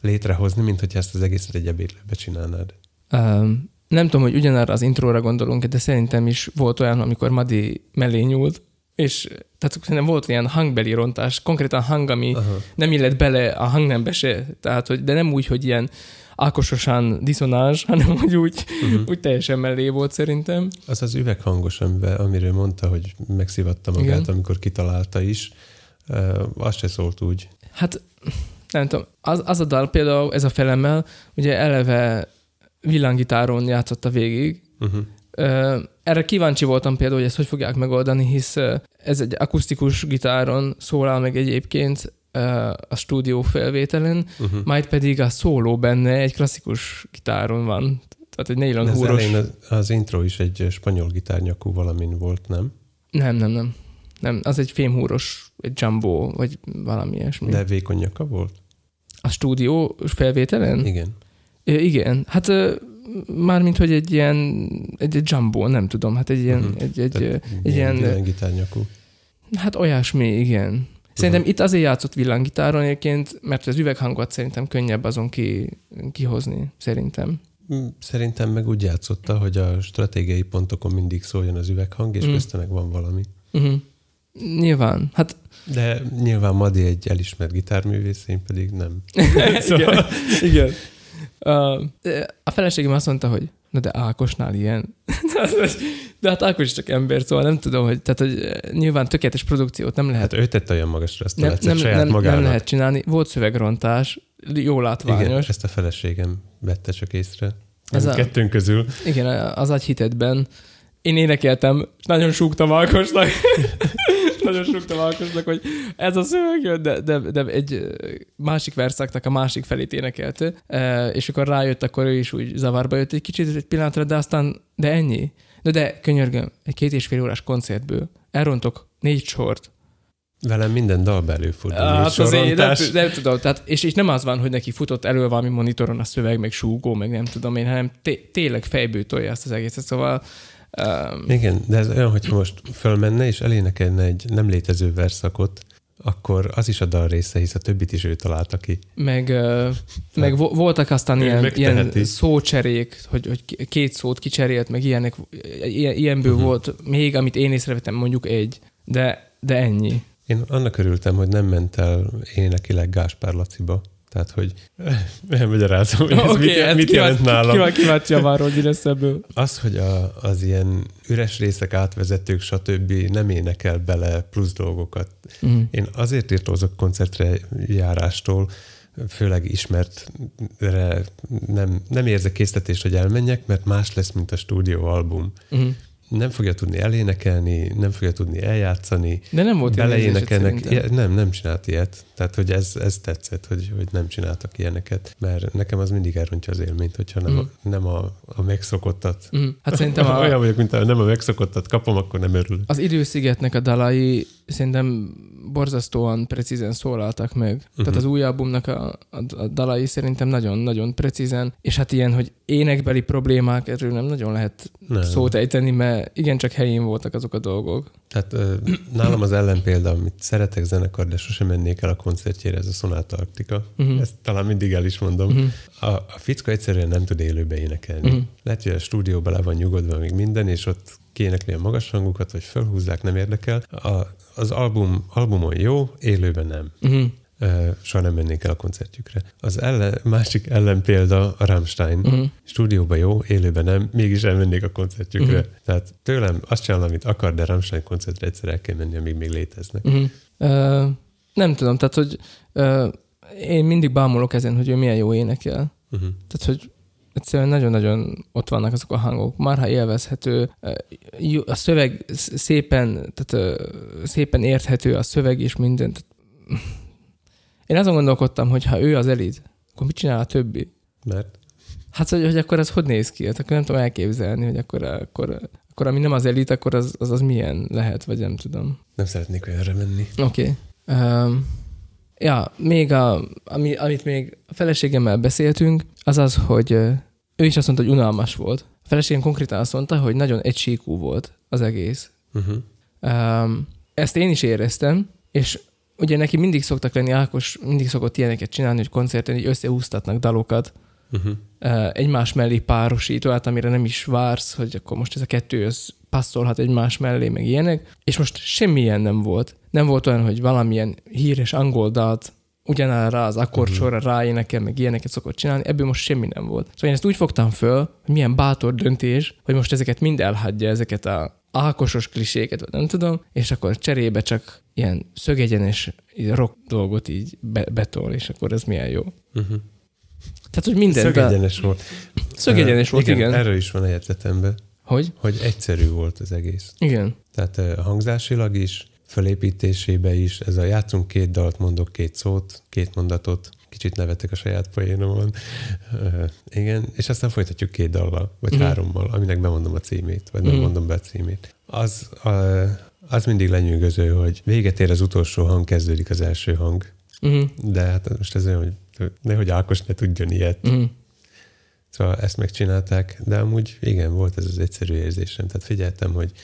létrehozni, mint hogy ezt az egészet egy ebédlőbe csinálnád. Um, nem tudom, hogy ugyanarra az intróra gondolunk, de szerintem is volt olyan, amikor Madi mellé nyúlt, és tehát szerintem volt ilyen hangbeli rontás, konkrétan hang, ami Aha. nem illet bele a hangnembe se, tehát, hogy, de nem úgy, hogy ilyen ákososan diszonás, hanem hogy úgy, Uh-huh. úgy teljesen mellé volt szerintem. Az az üveghangos, amivel, amiről mondta, hogy megszivatta magát, Igen. Amikor kitalálta is, ö, az se szólt úgy. Hát nem tudom, az, az a dal például, ez a felemmel, ugye eleve villanggitáron játszotta végig, Uh-huh. Erre kíváncsi voltam például, hogy ezt hogy fogják megoldani, hisz ez egy akusztikus gitáron szólál meg egyébként a stúdió felvételen, Uh-huh. majd pedig a szóló benne egy klasszikus gitáron van. Tehát egy nylon húros. az, az intro is egy spanyol gitárnyakú valamin volt, nem? Nem, nem, nem. Nem, az egy fémhúros, egy jumbo, vagy valami ilyesmi. De vékony nyaka volt? A stúdió felvételen? Igen. Ö, igen. Hát mármint, hogy egy ilyen, egy, egy jumbo, nem tudom, hát egy ilyen, Mhm. egy, egy, Tehát egy ilyen, ilyen- gitárnyakú. Hát olyasmi, igen. Szerintem itt azért játszott villanggitáron egyébként, mert az üveghangot szerintem könnyebb azon ki, kihozni, szerintem. Mm, Szerintem meg úgy játszotta, hogy a stratégiai pontokon mindig szóljon az üveghang, és mm. közte meg van valami. Uh-huh. Nyilván. Hát De nyilván Madi egy elismert gitárművész, én pedig nem. igen. igen. A feleségem azt mondta, hogy na de Ákosnál ilyen. de hát Ákos is csak ember, szóval nem tudom, hogy, tehát, hogy nyilván tökéletes produkciót nem lehet Hát ő tette olyan magasra ezt a nem, nem, saját nem, magának. nem lehet csinálni. Volt szövegrontás, jó Igen, látványos. ezt a feleségem vette csak észre. Ez a- kettőnk közül. Igen, az agyhitetben. Én énekeltem, és nagyon súgtam Ákosnak. nagyon súgtam Ákosnak, hogy ez a szöveg jön, de, de, de egy másik verszaknak a másik felét énekelte, és akkor rájött, akkor ő is úgy zavarba jött egy kicsit egy pillanatra, de aztán, de ennyi. De de, könyörgöm, egy két és fél órás koncertből elrontok négy sort. Velem minden dalba előfordul. Hát azért, nem, nem tudom, tehát, és, és nem az van, hogy neki futott elő valami monitoron a szöveg, meg súgó, meg nem tudom én, hanem té- tényleg fejből tolja ezt az egészet, szóval um, Igen, de ez olyan, hogyha most fölmenne és elénekelne egy nem létező verszakot, akkor az is a dal része, hisz a többit is ő találta ki. meg, ö, meg vo- voltak aztán ilyen, ilyen megteheti. szócserék, hogy, hogy két szót kicserélt, meg ilyenek, ilyen, ilyenből uh-huh. volt még, amit én észrevettem, mondjuk egy, de, de ennyi. Én annak örültem, hogy nem ment el énekileg Gáspár Laciba. Tehát, hogy elmagyarázom, hogy ez Oké, mit, ezt mit jelent nálam. Kíváncsi kíváncsi arról, mi lesz ebből. Az, hogy a, az ilyen üres részek, átvezetők, stb. nem énekel bele plusz dolgokat. Uh-huh. Én azért írtózok koncertre járástól, főleg ismertre nem, nem érzek késztetést, hogy elmenjek, mert más lesz, mint a stúdióalbum. Uh-huh. Nem fogja tudni elénekelni, nem fogja tudni eljátszani, De nem volt beleénekelnek. nem, nem csinált ilyet. Tehát, hogy ez, ez tetszett, hogy, hogy nem csináltak ilyeneket. Mert nekem az mindig elrontja az élményt, hogyha nem, Mm. a, nem a, a megszokottat. Mhm. Hát szerintem A... Olyan a, vagyok, mint ha nem a megszokottat kapom, akkor nem örülök. az időszigetnek a dalai szerintem borzasztóan precízen szólaltak meg. Uh-huh. Tehát Mhm. az új albumnak a, a, a dalai szerintem nagyon-nagyon precízen, és hát ilyen, hogy énekbeli problémák, erről nem nagyon lehet Nem. szót ejteni, mert igencsak helyén voltak azok a dolgok. Tehát nálam az ellenpélda, amit szeretek zenekar, de sosem mennék el a koncertjére, ez a Sonata Arctica. Mhm. Ezt talán mindig el is mondom. Mhm. A, a fickó egyszerűen nem tud élőbe énekelni. Mhm. Lehet, hogy a stúdióban le van nyugodva még minden, és ott kiénekli a magas hangukat, vagy felhúzzák, nem érdekel. A, az album, albumon jó, élőben nem. Ö, Soha nem mennék el a koncertjükre. Az ellen, másik ellenpélda a Rammstein. Mhm. Stúdióban jó, élőben nem, mégis elmennék a koncertjükre. Mhm. Tehát tőlem azt csinál, amit akar, de Rammstein koncertre egyszer el kell menni, amíg még léteznek. Uh-huh. Uh, nem tudom, tehát, hogy uh, én mindig bámulok ezen, hogy ő milyen jó énekel. Uh-huh. Tehát, hogy egyszerűen nagyon-nagyon ott vannak azok a hangok. Már ha élvezhető, a szöveg sz- szépen, tehát szépen érthető a szöveg és minden. Tehát, én azon gondolkodtam, hogy ha ő az elit, akkor mit csinál a többi? Mert Hát, hogy, hogy akkor az hogy néz ki? Hát akkor nem tudom elképzelni, hogy akkor, akkor, akkor ami nem az elit, akkor az, az, az milyen lehet, vagy nem tudom. nem szeretnék olyanra menni. Oké. Okay. Um, ja, még a, ami, amit még a feleségemmel beszéltünk, az az, hogy ő is azt mondta, hogy unalmas volt. A feleségem konkrétan azt mondta, hogy nagyon egysíkú volt az egész. Uh-huh. Um, ezt én is éreztem, és ugye neki mindig szoktak lenni, Ákos mindig szokott ilyeneket csinálni, hogy koncerten így összehúztatnak dalokat, Uh-huh. uh, egymás mellé párosító, hát amire nem is vársz, hogy akkor most ez a kettő az passzolhat egymás mellé, meg ilyenek, és most semmilyen nem volt. Nem volt olyan, hogy valamilyen híres angol dalt ugyanára az akkordsorra ráénekel, meg ilyeneket szokott csinálni, ebből most semmi nem volt. Szóval én ezt úgy fogtam föl, hogy milyen bátor döntés, hogy most ezeket mind elhagyja, ezeket a ákosos kliséket, vagy nem tudom, és akkor cserébe csak ilyen szögegyenes rock dolgot így be- betol, és akkor ez milyen jó. Uh-huh. Tehát, hogy minden. Szögegyenes volt. Szögegyenes Ö, volt, igen. Erről is van a Hogy? hogy egyszerű volt az egész. Igen. Tehát hangzásilag is, felépítésébe is, ez a játszunk két dalt, mondok két szót, két mondatot, kicsit nevetek a saját poénomon. Igen, és aztán folytatjuk két dallal, vagy Mhm. hárommal, aminek bemondom a címét, vagy nem Mhm. mondom be a címét. Az, a, az mindig lenyűgöző, hogy véget ér az utolsó hang, kezdődik az első hang. Uh-huh. De hát most ez olyan, hogy nehogy Ákos ne tudjon ilyet. Uh-huh. Szóval ezt megcsinálták, de amúgy igen, volt ez az egyszerű érzésem. Tehát figyeltem, hogy mm,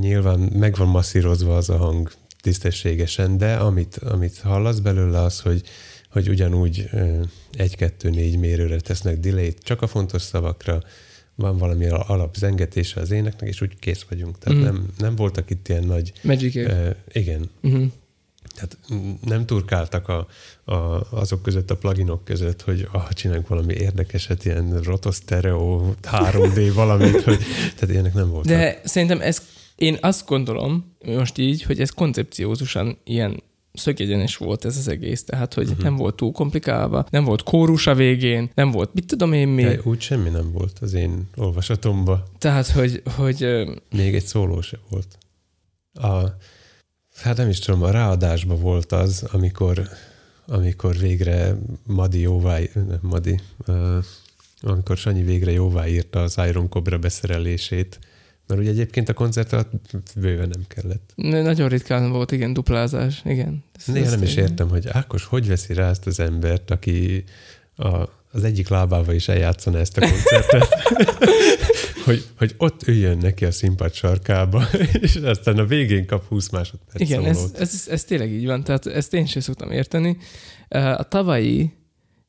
nyilván meg van masszírozva az a hang tisztességesen, de amit, amit hallasz belőle az, hogy, hogy ugyanúgy egy-kettő-négy mérőre tesznek delay csak a fontos szavakra, van valami alapzengetése az éneknek, és úgy kész vagyunk. Tehát Mhm. nem, nem voltak itt ilyen nagy, Magic. ö, igen, Uh-huh. Tehát nem turkáltak a, a, azok között, a pluginok között, hogy ah, csináljunk valami érdekeset, ilyen rotosztereo, 3D valamit, hogy, tehát ilyenek nem voltak. De szerintem ez, én azt gondolom, most így, hogy ez koncepciózusan ilyen szögegyenes volt ez az egész, tehát hogy uh-huh. nem volt túl komplikálva, nem volt kórus a végén, nem volt mit tudom én mi, De úgy semmi nem volt az én olvasatomban. tehát hogy, hogy Még egy szóló se volt. A, hát nem is tudom, a ráadásban volt az, amikor, amikor végre Madi jóvá, nem Madi, uh, amikor Sanyi végre jóvá írta az Iron Cobra beszerelését, mert ugye egyébként a koncert alatt bőven nem kellett. nagyon ritkán volt, igen, duplázás, igen. Ez- Néha nem is értem, hogy Ákos hogy veszi rá ezt az embert, aki a, az egyik lábával is eljátszana ezt a koncertet, hogy, hogy ott üljön neki a színpad sarkába, és aztán a végén kap 20 másodperc Igen, ez, szólót. ez, ez tényleg így van, tehát ezt én sem szoktam érteni. A tavalyi,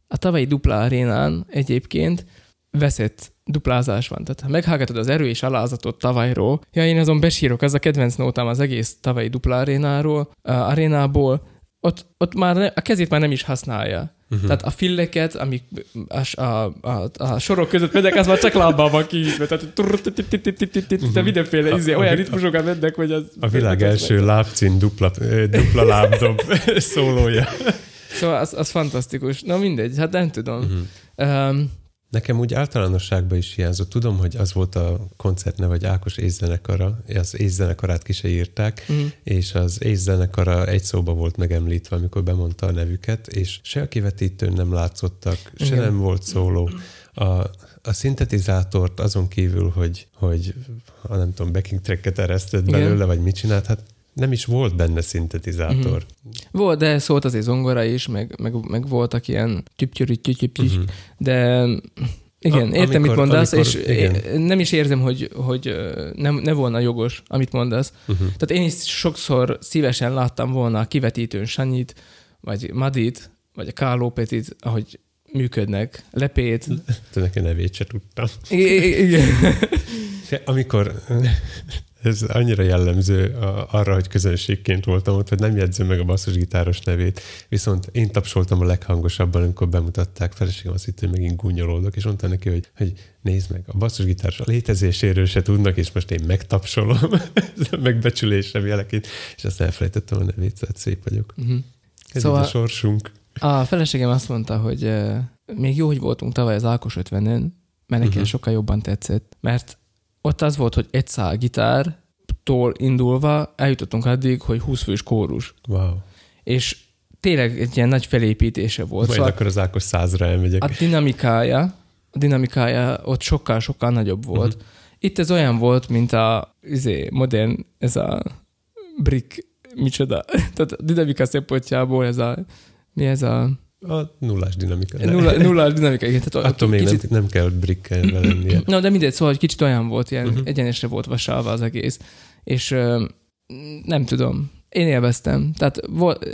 a tavalyi dupla arénán egyébként veszett duplázás van. Tehát ha meghallgatod az erő és alázatot tavalyról, ja, én azon besírok, ez a kedvenc nótám az egész tavalyi dupla arénáról, arénából, ott, ott már ne, a kezét már nem is használja. Uh-huh. Tehát a filleket, amik a, a, a, a sorok között mennek, az már csak lábbal van kiítve. Tehát de mindenféle izé, olyan ritmusokat mennek, hogy az... A világ első lábcín dupla, dupla lábdob szólója. Szóval az, az fantasztikus. Na mindegy, hát nem tudom. Uh-huh. Um, Nekem úgy általánosságban is hiányzott. Tudom, hogy az volt a koncert neve, vagy Ákos észzenekara, az észzenekarát ki se írták, Mm. és az észzenekara egy szóba volt megemlítve, amikor bemondta a nevüket, és se a kivetítőn nem látszottak, se Igen. nem volt szóló. A, a szintetizátort azon kívül, hogy, hogy ha nem tudom, backing tracket eresztett Igen. belőle, vagy mit csinált, hát nem is volt benne szintetizátor. Volt, de szólt azért zongora is, meg, meg, meg voltak ilyen tyüptyüp Mhm. de igen, A- értem, mit amikor- mondasz, amikor- és igen. én nem is érzem, hogy, hogy ö, nem, ne volna jogos, amit mondasz. Uh-huh. Tehát én is sokszor szívesen láttam volna a kivetítőn Sanyit, vagy Madit, vagy a Káló Petit, ahogy működnek, Lepét. De neki nevét se tudtam. Igen. Amikor ez annyira jellemző arra, hogy közönségként voltam ott, hogy nem jegyzem meg a basszusgitáros nevét, viszont én tapsoltam a leghangosabban, amikor bemutatták, feleségem azt hitt, hogy megint gúnyolódok, és mondta neki, hogy, hogy nézd meg, a basszusgitáros a létezéséről se tudnak, és most én megtapsolom, megbecsülésem jeleként, és azt elfelejtettem a nevét, szóval szép vagyok. Mhm. Ez Szóval- a sorsunk. A feleségem azt mondta, hogy még jó, hogy voltunk tavaly az Ákos 50-en, mert neki uh-huh. Mhm. sokkal jobban tetszett. Mert ott az volt, hogy egy szál gitártól indulva eljutottunk addig, hogy 20 fős kórus. Wow. És tényleg egy ilyen nagy felépítése volt. Majd Szóval akkor az Ákos százra elmegyek. a dinamikája, a dinamikája ott sokkal-sokkal nagyobb volt. Mhm. Itt ez olyan volt, mint a izé, modern, ez a brick, micsoda. Tehát a dinamika szempontjából ez a, mi ez a A nullás dinamika. nulla, nulla dinamika. Igen, tehát Attól még kicsit, nem, nem kell brikkelve lennie. No, de mindegy, szóval hogy kicsit olyan volt, ilyen uh-huh. Egyenesre volt vasalva az egész. És ö, nem tudom, én élveztem. Tehát volt,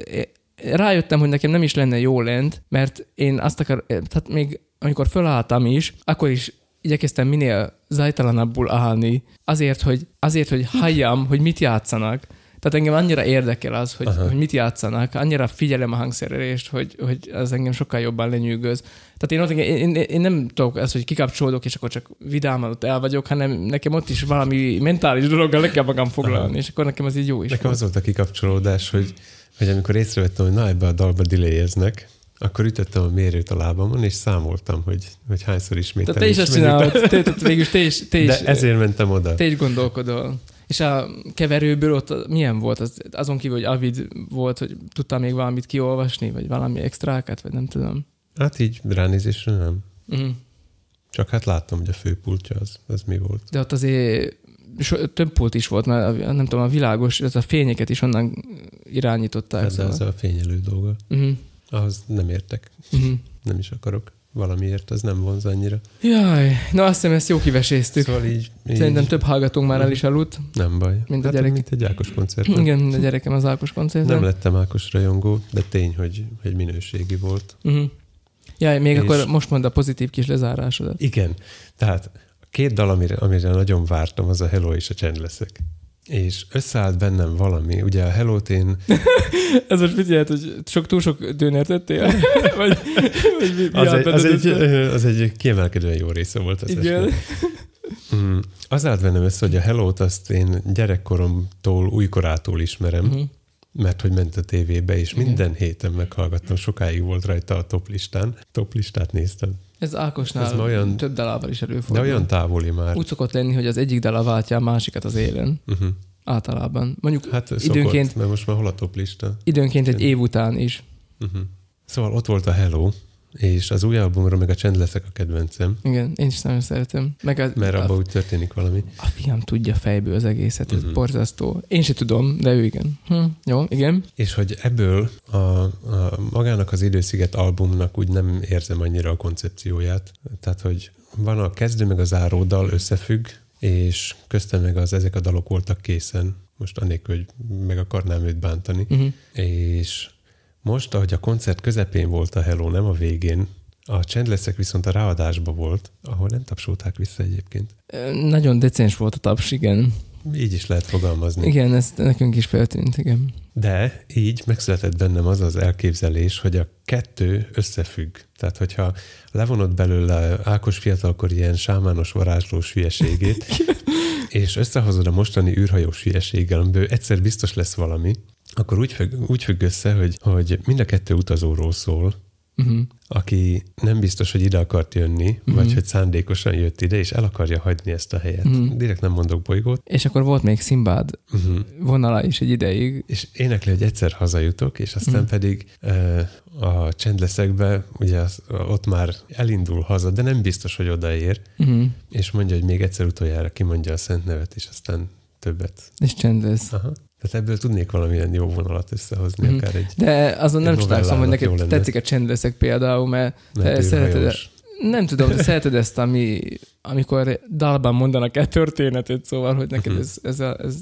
rájöttem, hogy nekem nem is lenne jó lent, mert én azt akar, tehát még amikor fölálltam is, akkor is igyekeztem minél zajtalanabbul állni, azért, hogy, azért, hogy halljam, hogy mit játszanak. Tehát engem annyira érdekel az, hogy, Aha. hogy mit játszanak, annyira figyelem a hangszerelést, hogy, hogy az engem sokkal jobban lenyűgöz. Tehát én, ott, én, én, én nem tudok ezt, hogy kikapcsolódok, és akkor csak vidáman ott el vagyok, hanem nekem ott is valami mentális dologgal le kell magam foglalni, Aha. és akkor nekem az így jó is. Nekem volt. az volt a kikapcsolódás, hogy, hogy amikor észrevettem, hogy na ebbe a dalba delayeznek, akkor ütöttem a mérőt a lábamon, és számoltam, hogy, hogy hányszor ismételem. Tehát te is mennyit- csinálod, te, te, végülis te is, te is, De ezért mentem oda. te is gondolkodol. És a keverőből ott milyen volt? Az, azon kívül, hogy Avid volt, hogy tudtam még valamit kiolvasni, vagy valami extrákat, vagy nem tudom. Hát így ránézésre nem. Mm. Csak hát láttam, hogy a főpultja az, az mi volt. De ott azért so, több pult is volt, mert a, nem tudom, a világos, ez a fényeket is onnan irányították. Hát de szóval. az a fényelő dolga. Uh-huh. Ahhoz nem értek. Uh-huh. Nem is akarok. Valamiért az nem vonz annyira. Jaj, na azt hiszem ezt jó kiveséztük. Szóval így, így Szerintem több hallgatónk már el is aludt. nem baj. mint a hát, gyerek. Mint egy Ákos koncert. Igen, mind a gyerekem az Ákos koncerten. Nem lettem Ákos rajongó, de tény, hogy, hogy minőségi volt. Uh-huh. Jaj, még És- akkor most mondd a pozitív kis lezárásodat. Igen, tehát a két dal, amire, amire nagyon vártam, az a Hello és a Csend leszek. És összeállt bennem valami, ugye a Hello-t én Ez most mit jelent, hogy sok, túl sok dőnert tettél? vagy, vagy mi, mi az, egy, az, egy, az egy kiemelkedően jó része volt az Igen. Mm, az állt bennem össze, hogy a Hello-t azt én gyerekkoromtól, újkorától ismerem, Uh-huh. mert hogy ment a tévébe, és minden héten meghallgattam, sokáig volt rajta a top listán. Top listát néztem. Ez Ákosnál Ez olyan- több dalával is De előfordul. olyan távoli már. Úgy szokott lenni, hogy az egyik dala váltja a másikat az élen. Uh-huh. Általában. Mondjuk Hát szokott, időnként, mert most már hol a top lista? időnként egy év után is. Uh-huh. Szóval ott volt a Hello, és az új albumról meg a Csend leszek a kedvencem, Igen, én is nagyon szeretem. Meg a, mert abban úgy történik valami. a fiam tudja fejből az egészet, ez Mhm. borzasztó. Én se tudom, de ő igen. Hm, jó, igen. És hogy ebből a, a magának az Idősziget albumnak úgy nem érzem annyira a koncepcióját. Tehát, hogy van a kezdő meg a záró dal összefügg, és köztem meg az ezek a dalok voltak készen. Most anélkül, hogy meg akarnám őt bántani. Uh-huh. És most, ahogy a koncert közepén volt a Hello, nem a végén, a Csend leszek viszont a ráadásba volt, ahol nem tapsolták vissza egyébként. Nagyon decens volt a taps, igen. Így is lehet fogalmazni. Igen, ez nekünk is feltűnt, igen. De így megszületett bennem az az elképzelés, hogy a kettő összefügg. Tehát, hogyha levonod belőle Ákos fiatalkor ilyen sámános varázslós hülyeségét, és összehozod a mostani űrhajós hülyeséggel, amiből egyszer biztos lesz valami, akkor úgy függ, úgy függ össze, hogy, hogy mind a kettő utazóról szól, Uh-huh. aki nem biztos, hogy ide akart jönni, Mhm. vagy hogy szándékosan jött ide, és el akarja hagyni ezt a helyet. Mhm. Direkt nem mondok bolygót. És akkor volt még Szimbád Uh-huh. vonala is egy ideig. És énekli, hogy egyszer hazajutok, és aztán Mhm. pedig uh, a csendleszekbe, ugye az, ott már elindul haza, de nem biztos, hogy odaér, Uh-huh. és mondja, hogy még egyszer utoljára kimondja a szent nevet, és aztán többet. És csend lesz. Aha. Tehát ebből tudnék valamilyen jó vonalat összehozni, Mhm. akár egy De azon nem csodálkozom, hogy neked tetszik a csendleszek például, mert mert szereted- nem tudom, de szereted ezt, ami, amikor dalban mondanak egy történetet, szóval, hogy neked Mhm. ez, ez, a, ez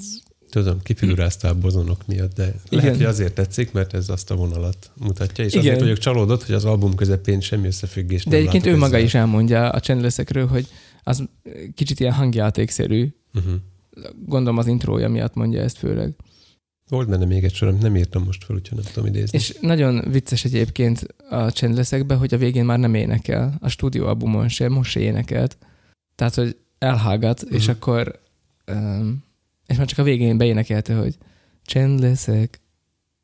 Tudom, kifiguráztál a bozonok miatt, de. Igen. lehet, hogy azért tetszik, mert ez azt a vonalat mutatja, és Igen. azért vagyok csalódott, hogy az album közepén semmi összefüggés De nem egyébként ő maga ezzel. is elmondja a csendleszekről, hogy az kicsit ilyen hangjátékszerű. Uh-huh. Gondolom az intrója miatt mondja ezt főleg. Volt benne még egy sor, amit nem írtam most fel, úgyhogy nem tudom idézni. És nagyon vicces egyébként a csendleszekben, hogy a végén már nem énekel. A stúdióalbumon sem, most se énekelt. Tehát, hogy elhágat, uh-huh. és Mhm. akkor um, és már csak a végén beénekelte, hogy csend leszek,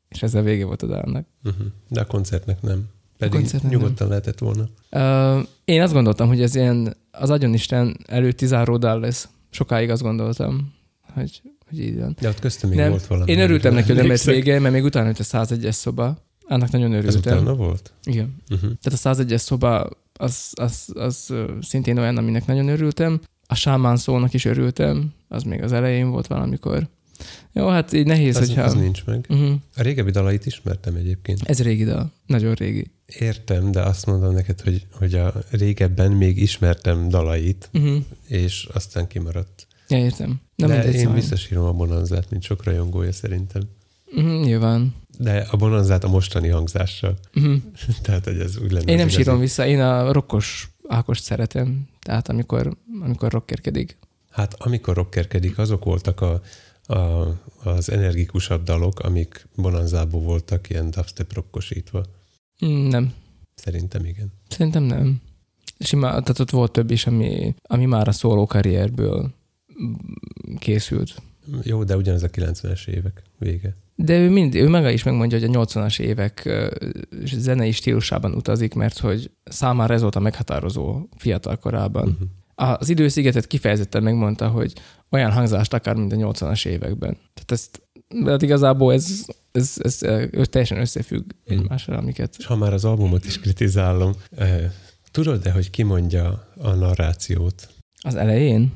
és ez a vége volt a dalnak. Uh-huh. De a koncertnek nem. Pedig koncertnek nyugodtan lehetett volna. Uh, én azt gondoltam, hogy ez ilyen az agyonisten előtti záró dal lesz. Sokáig azt gondoltam, hogy, hogy így van. De ott köztem még Nem. volt valami. Én örültem neki, hogy nem lett vége, mert még utána jött a 101-es szoba. Annak nagyon Ez örültem. utána volt? Igen. Uh-huh. Tehát a 101-es szoba az, az, az ö, szintén olyan, aminek nagyon örültem. A sámán szónak is örültem, az még az elején volt valamikor. Jó, hát így nehéz, Az, hogyha... az nincs meg. Uh-huh. A régebbi dalait ismertem egyébként. Ez régi dal, nagyon régi. Értem, de azt mondom neked, hogy, hogy a régebben még ismertem dalait, Uh-huh. és aztán kimaradt. Ja, értem. De mindegy, én szóval. visszasírom a bonanzát, mint sok rajongója szerintem. Uh-huh, nyilván. De a bonanzát a mostani hangzással. Uh-huh. Tehát, hogy ez úgy lenne. Én nem az igazi. sírom vissza, én a rokkos Ákost szeretem. Tehát amikor, amikor rockerkedik. Hát amikor rockerkedik, azok voltak a, a, az energikusabb dalok, amik bonanzából voltak ilyen dubstep rockosítva. Mm, Nem. Szerintem igen. Szerintem nem. Sima, tehát ott volt több is, ami, ami már a szóló karrierből mm, készült. Jó, de ugyanez a 90-es évek vége. De ő, mind, ő maga is megmondja, hogy a 80-as évek zenei stílusában utazik, mert hogy számára ez volt a meghatározó fiatal korában. Uh-huh. Az időszigetet kifejezetten megmondta, hogy olyan hangzást akar, mint a 80-as években. Tehát ezt, de hát igazából ez, ez, ez, ez teljesen összefügg Mhm. egymással, amiket... És ha már az albumot is kritizálom, tudod-e, hogy ki mondja a narrációt? Az elején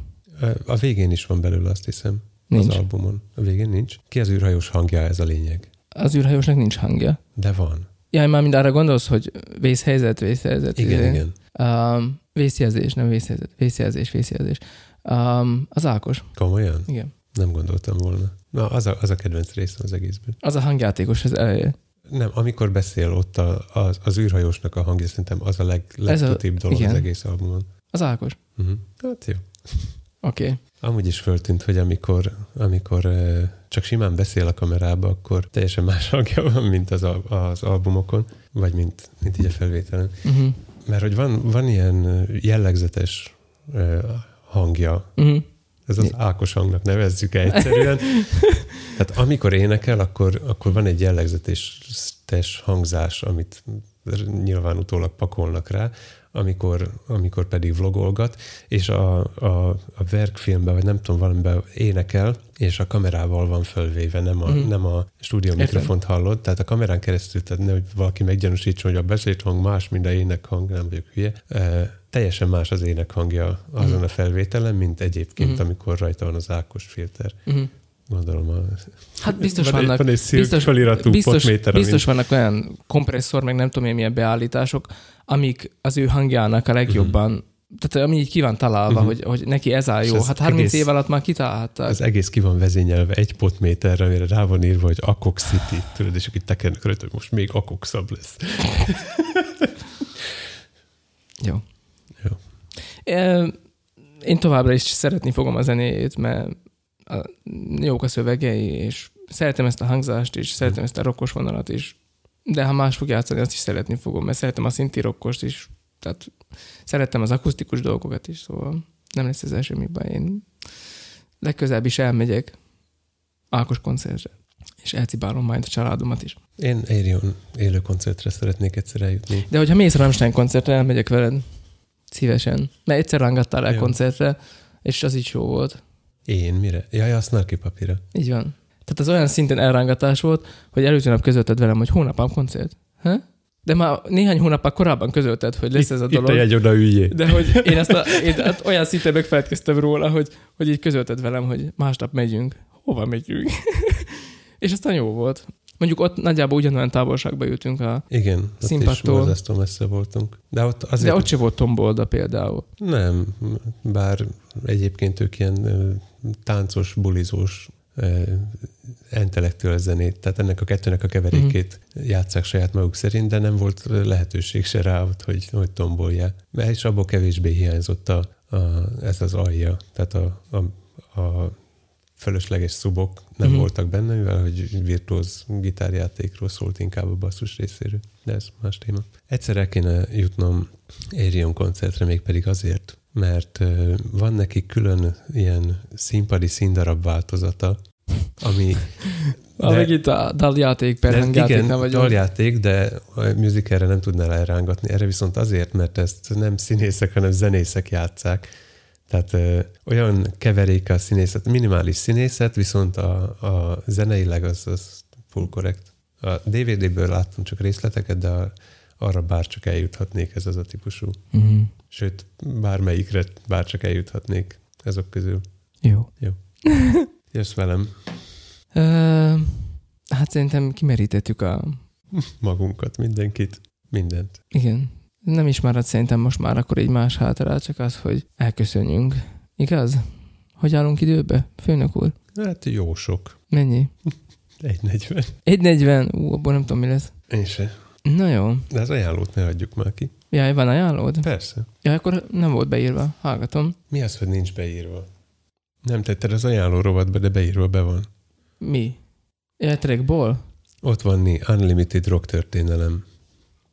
A végén is van belőle, azt hiszem, nincs. az albumon. A végén nincs. Ki az űrhajós hangja, ez a lényeg. Az űrhajósnak nincs hangja. De van. Ja, már mind arra gondolsz, hogy vészhelyzet, vészhelyzet. Igen, izé. igen. Um, vészjelzés, nem vészhelyzet. Vészjelzés, vészjelzés. Um, az Ákos. Komolyan? Igen. Nem gondoltam volna. Na, az a, az a kedvenc részem az egészből. Az a hangjátékos az eleje. Nem, amikor beszél ott a, az, az űrhajósnak a hangja, szerintem az a leg, legtutibb dolog igen. az egész albumon. Az Ákos. Uh-huh. Hát jó. Oké. Okay. Amúgy is föltűnt, hogy amikor, amikor csak simán beszél a kamerába, akkor teljesen más hangja van, mint az, al- az albumokon, vagy mint, mint így a felvételen. Uh-huh. Mert hogy van, van ilyen jellegzetes hangja, Uh-huh. ez az Ákos hangnak nevezzük egyszerűen. Tehát amikor énekel, akkor, akkor van egy jellegzetes hangzás, amit nyilván utólag pakolnak rá, amikor, amikor pedig vlogolgat, és a, a, a verkfilmben, vagy nem tudom, valamiben énekel, és a kamerával van fölvéve, nem a, mm. nem a stúdió mikrofont hallod, tehát a kamerán keresztül, tehát ne, hogy valaki meggyanúsítson, hogy a beszélt hang más, mint a énekhang, nem vagyok hülye. E, teljesen más az énekhangja azon Mhm. a felvételen, mint egyébként, Mhm. amikor rajta van az Ákos filter. Uh-huh. Gondolom a... Hát biztos van vannak, Egy, van egy szilk biztos- feliratú biztos, potméter, biztos vannak olyan kompresszor, meg nem tudom én milyen beállítások, amik az ő hangjának a legjobban, tehát ami így ki van találva, Mhm. hogy, hogy neki ez áll jó. Hát 30 egész- év alatt már kitalálták. Az egész ki van vezényelve egy potméterre, amire rá van írva, hogy Akok City, tudod, és akit tekernek rajta, hogy most még Akoksabb lesz. Jó. Jó. Én továbbra is szeretni fogom a zenéjét, mert a, jók a szövegei, és szeretem ezt a hangzást is, szeretem ezt a rokkos vonalat is, de ha más fog játszani, azt is szeretni fogom, mert szeretem a szinti rokkost is, tehát szeretem az akusztikus dolgokat is, szóval nem lesz ez első mikben. Én legközelebb is elmegyek Ákos koncertre. és elcibálom majd a családomat is. Én Arion élő koncertre szeretnék egyszer eljutni. De hogyha mész Rammstein koncertre, elmegyek veled. Szívesen. Mert egyszer rángattál el Jó. koncertre, és az is jó volt. Én mire? Jaj, a snarky papíra. Így van. Tehát az olyan szinten elrángatás volt, hogy előző nap közölted velem, hogy hónapám koncert. Ha? De már néhány hónappal korábban közölted, hogy lesz ez a Itt dolog. a jegy, oda üljé. De hogy én ezt a, én hát olyan szinten megfeledkeztem róla, hogy, hogy így közölted velem, hogy másnap megyünk. Hova megyünk? és aztán jó volt. Mondjuk ott nagyjából ugyanolyan távolságba ültünk a... Igen, ott is Színpadtól. borzasztó messze voltunk. De ott azért... De ott se volt tombolda például. Nem, bár egyébként ők ilyen táncos, bulizós, ö, intellektuális zenét, tehát ennek a kettőnek a keverékét Mhm. játszák saját maguk szerint, de nem volt lehetőség se rá, ott, hogy, hogy tombolják. Mert és abból kevésbé hiányzott a, a, ez az alja, tehát a, a, a fölösleges szubok nem Mhm. voltak benne, mivel hogy virtuóz gitárjátékról szólt inkább a basszus részéről, de ez más téma. Egyszer el kéne jutnom Arion koncertre, mégpedig azért, mert van neki külön ilyen színpadi színdarab változata, ami De- a daljáték per hangjáték igen, nem vagyok. daljáték, de a musicalre nem tudnál elrángatni. Erre viszont azért, mert ezt nem színészek, hanem zenészek játszák. Tehát ö, olyan keverék a színészet, minimális színészet, viszont a, a zeneileg az, az full korrekt. A DVD-ből láttam csak részleteket, de a, arra bárcsak eljuthatnék ez az a típusú. Mhm. Sőt, bármelyikre bárcsak eljuthatnék ezok közül. Jó. Jössz velem Ö, hát szerintem kimerítettük a... magunkat, mindenkit, mindent. Igen. Nem is maradt szerintem most már akkor így más hátra, csak az, hogy elköszönjünk. Igaz? Hogy állunk időbe, főnök úr? Hát jó sok. Mennyi? 1.40. 1.40? Ú, abból nem tudom, mi lesz. Én se. Na jó. De az ajánlót ne adjuk már ki. Jaj, van ajánlód? Persze. Ja, akkor nem volt beírva. Hallgatom. Mi az, hogy nincs beírva? Nem tetted az ajánló rovatba, de beírva be van. Mi? Ja, trackból? Ott van ni Unlimited Rock történelem.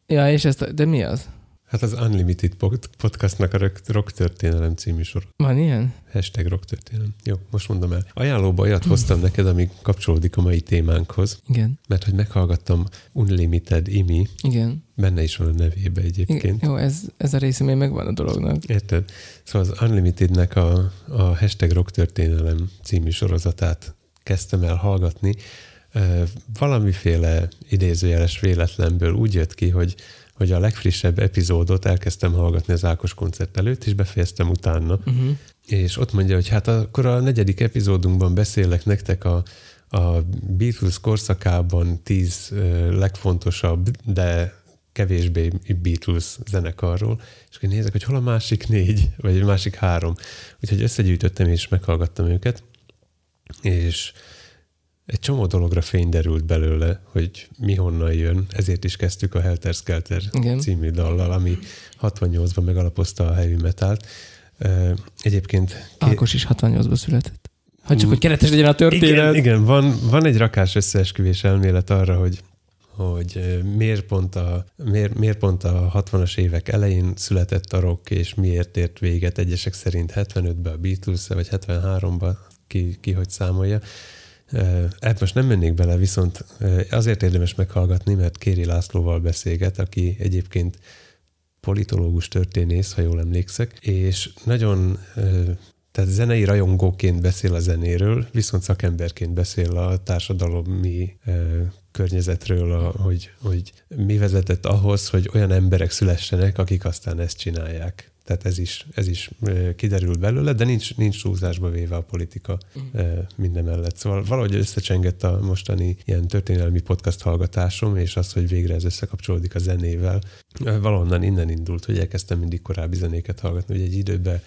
Ja, és ezt, de mi az? Hát az Unlimited pod- podcastnak a rock- történelem című sor. Van ilyen? Hashtag rock történelem. Jó, most mondom el. Ajánlóba olyat hoztam neked, ami kapcsolódik a mai témánkhoz, Igen. mert hogy meghallgattam Unlimited Imi, Igen. benne is van a nevébe egyébként. Jó, ez, ez a része még megvan a dolognak. Érted? Szóval az Unlimitednek a, a hashtag rock történelem című sorozatát kezdtem el hallgatni. Valamiféle idézőjeles véletlenből úgy jött ki, hogy, hogy a legfrissebb epizódot elkezdtem hallgatni az Ákos koncert előtt, és befejeztem utána. Uh-huh. És ott mondja, hogy hát akkor a negyedik epizódunkban beszélek nektek a, a Beatles korszakában tíz legfontosabb, de kevésbé Beatles zenekarról, és akkor nézek, hogy hol a másik négy, vagy a másik három. Úgyhogy összegyűjtöttem és meghallgattam őket, és egy csomó dologra fény derült belőle, hogy mi honnan jön, ezért is kezdtük a Helter Skelter Igen. című dallal, ami 68-ban megalapozta a heavy metalt. Egyébként ké- Ákos is 68-ban született. Ha csak, hogy keretes legyen a történet. igen, igen van, van egy rakás összeesküvés elmélet arra, hogy hogy miért pont, a, miért, miért pont a 60-as évek elején született a rock, és miért ért véget egyesek szerint 75-ben a beatles vagy 73-ban, ki, ki hogy számolja. Hát most nem mennék bele, viszont azért érdemes meghallgatni, mert Kéri Lászlóval beszélget, aki egyébként politológus történész, ha jól emlékszek, és nagyon tehát zenei rajongóként beszél a zenéről, viszont szakemberként beszél a társadalomi környezetről, a, hogy, hogy mi vezetett ahhoz, hogy olyan emberek szülessenek, akik aztán ezt csinálják. Tehát ez is, ez is kiderül belőle, de nincs, nincs túlzásba véve a politika ö, minden mellett. Szóval valahogy összecsengett a mostani ilyen történelmi podcast hallgatásom, és az, hogy végre ez összekapcsolódik a zenével. Valahonnan innen indult, hogy elkezdtem mindig korábbi zenéket hallgatni, hogy egy időben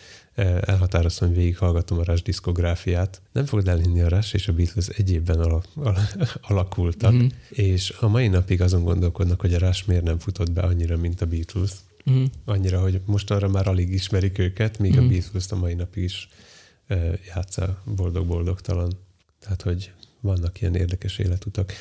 elhatároztam, hogy végighallgatom a Rush diszkográfiát. Nem fogod elhinni, a Rush és a Beatles egy évben ala, ala, alakultak, Mhm. és a mai napig azon gondolkodnak, hogy a Rush miért nem futott be annyira, mint a Beatles. Mhm. Annyira, hogy mostanra már alig ismerik őket, míg Mhm. a Beatles a mai napig is ö, játsza boldog-boldogtalan. Tehát, hogy vannak ilyen érdekes életutak.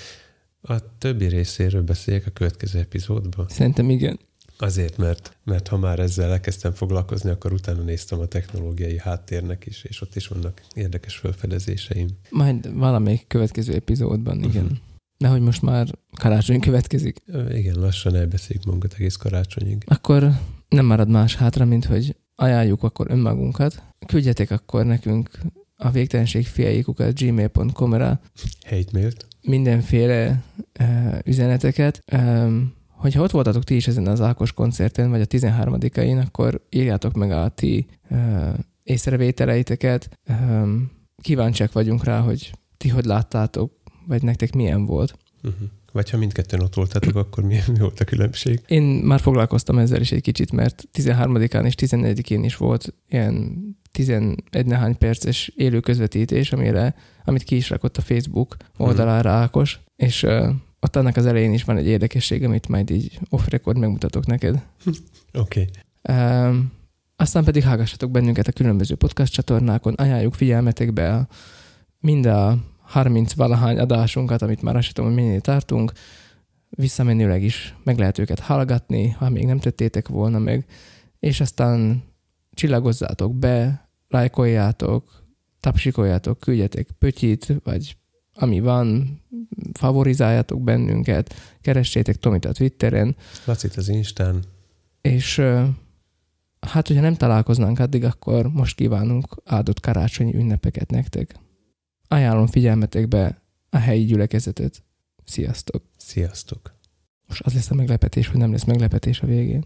A többi részéről beszéljek a következő epizódban. Szerintem igen. Azért, mert, mert ha már ezzel elkezdtem foglalkozni, akkor utána néztem a technológiai háttérnek is, és ott is vannak érdekes felfedezéseim. Majd valamelyik következő epizódban, igen. Uh-huh. De hogy most már karácsony következik. Igen, lassan elbeszéljük magunkat egész karácsonyig. Akkor nem marad más hátra, mint hogy ajánljuk akkor önmagunkat. Küldjetek akkor nekünk a végtelenség fiaikukat gmail.com-ra. Hate-mailt. Mindenféle uh, üzeneteket. Um, hogyha ott voltatok ti is ezen az Ákos koncerten, vagy a 13-ain, akkor írjátok meg a ti uh, észrevételeiteket. Um, kíváncsiak vagyunk rá, hogy ti hogy láttátok, vagy nektek milyen volt. Uh-huh. Vagy ha mindketten ott voltatok, akkor mi, mi volt a különbség? Én már foglalkoztam ezzel is egy kicsit, mert 13-án és 14-én is volt ilyen 11 nehány perces élő közvetítés, amire, amit ki is rakott a Facebook oldalára Ákos, és uh, ott annak az elején is van egy érdekesség, amit majd így off-record megmutatok neked. Oké. Okay. Um, aztán pedig hallgassatok bennünket a különböző podcast csatornákon, ajánljuk figyelmetekbe a, mind a 30 valahány adásunkat, amit már azt tudom, hogy minél tartunk, visszamenőleg is meg lehet őket hallgatni, ha még nem tettétek volna meg, és aztán csillagozzátok be, lájkoljátok, tapsikoljátok, küldjetek pötyit, vagy ami van, favorizáljátok bennünket, keressétek Tomit a Twitteren. Lacit az Instán. És hát, hogyha nem találkoznánk addig, akkor most kívánunk áldott karácsonyi ünnepeket nektek. Ajánlom figyelmetekbe a helyi gyülekezetet. Sziasztok! Sziasztok! Most az lesz a meglepetés, hogy nem lesz meglepetés a végén.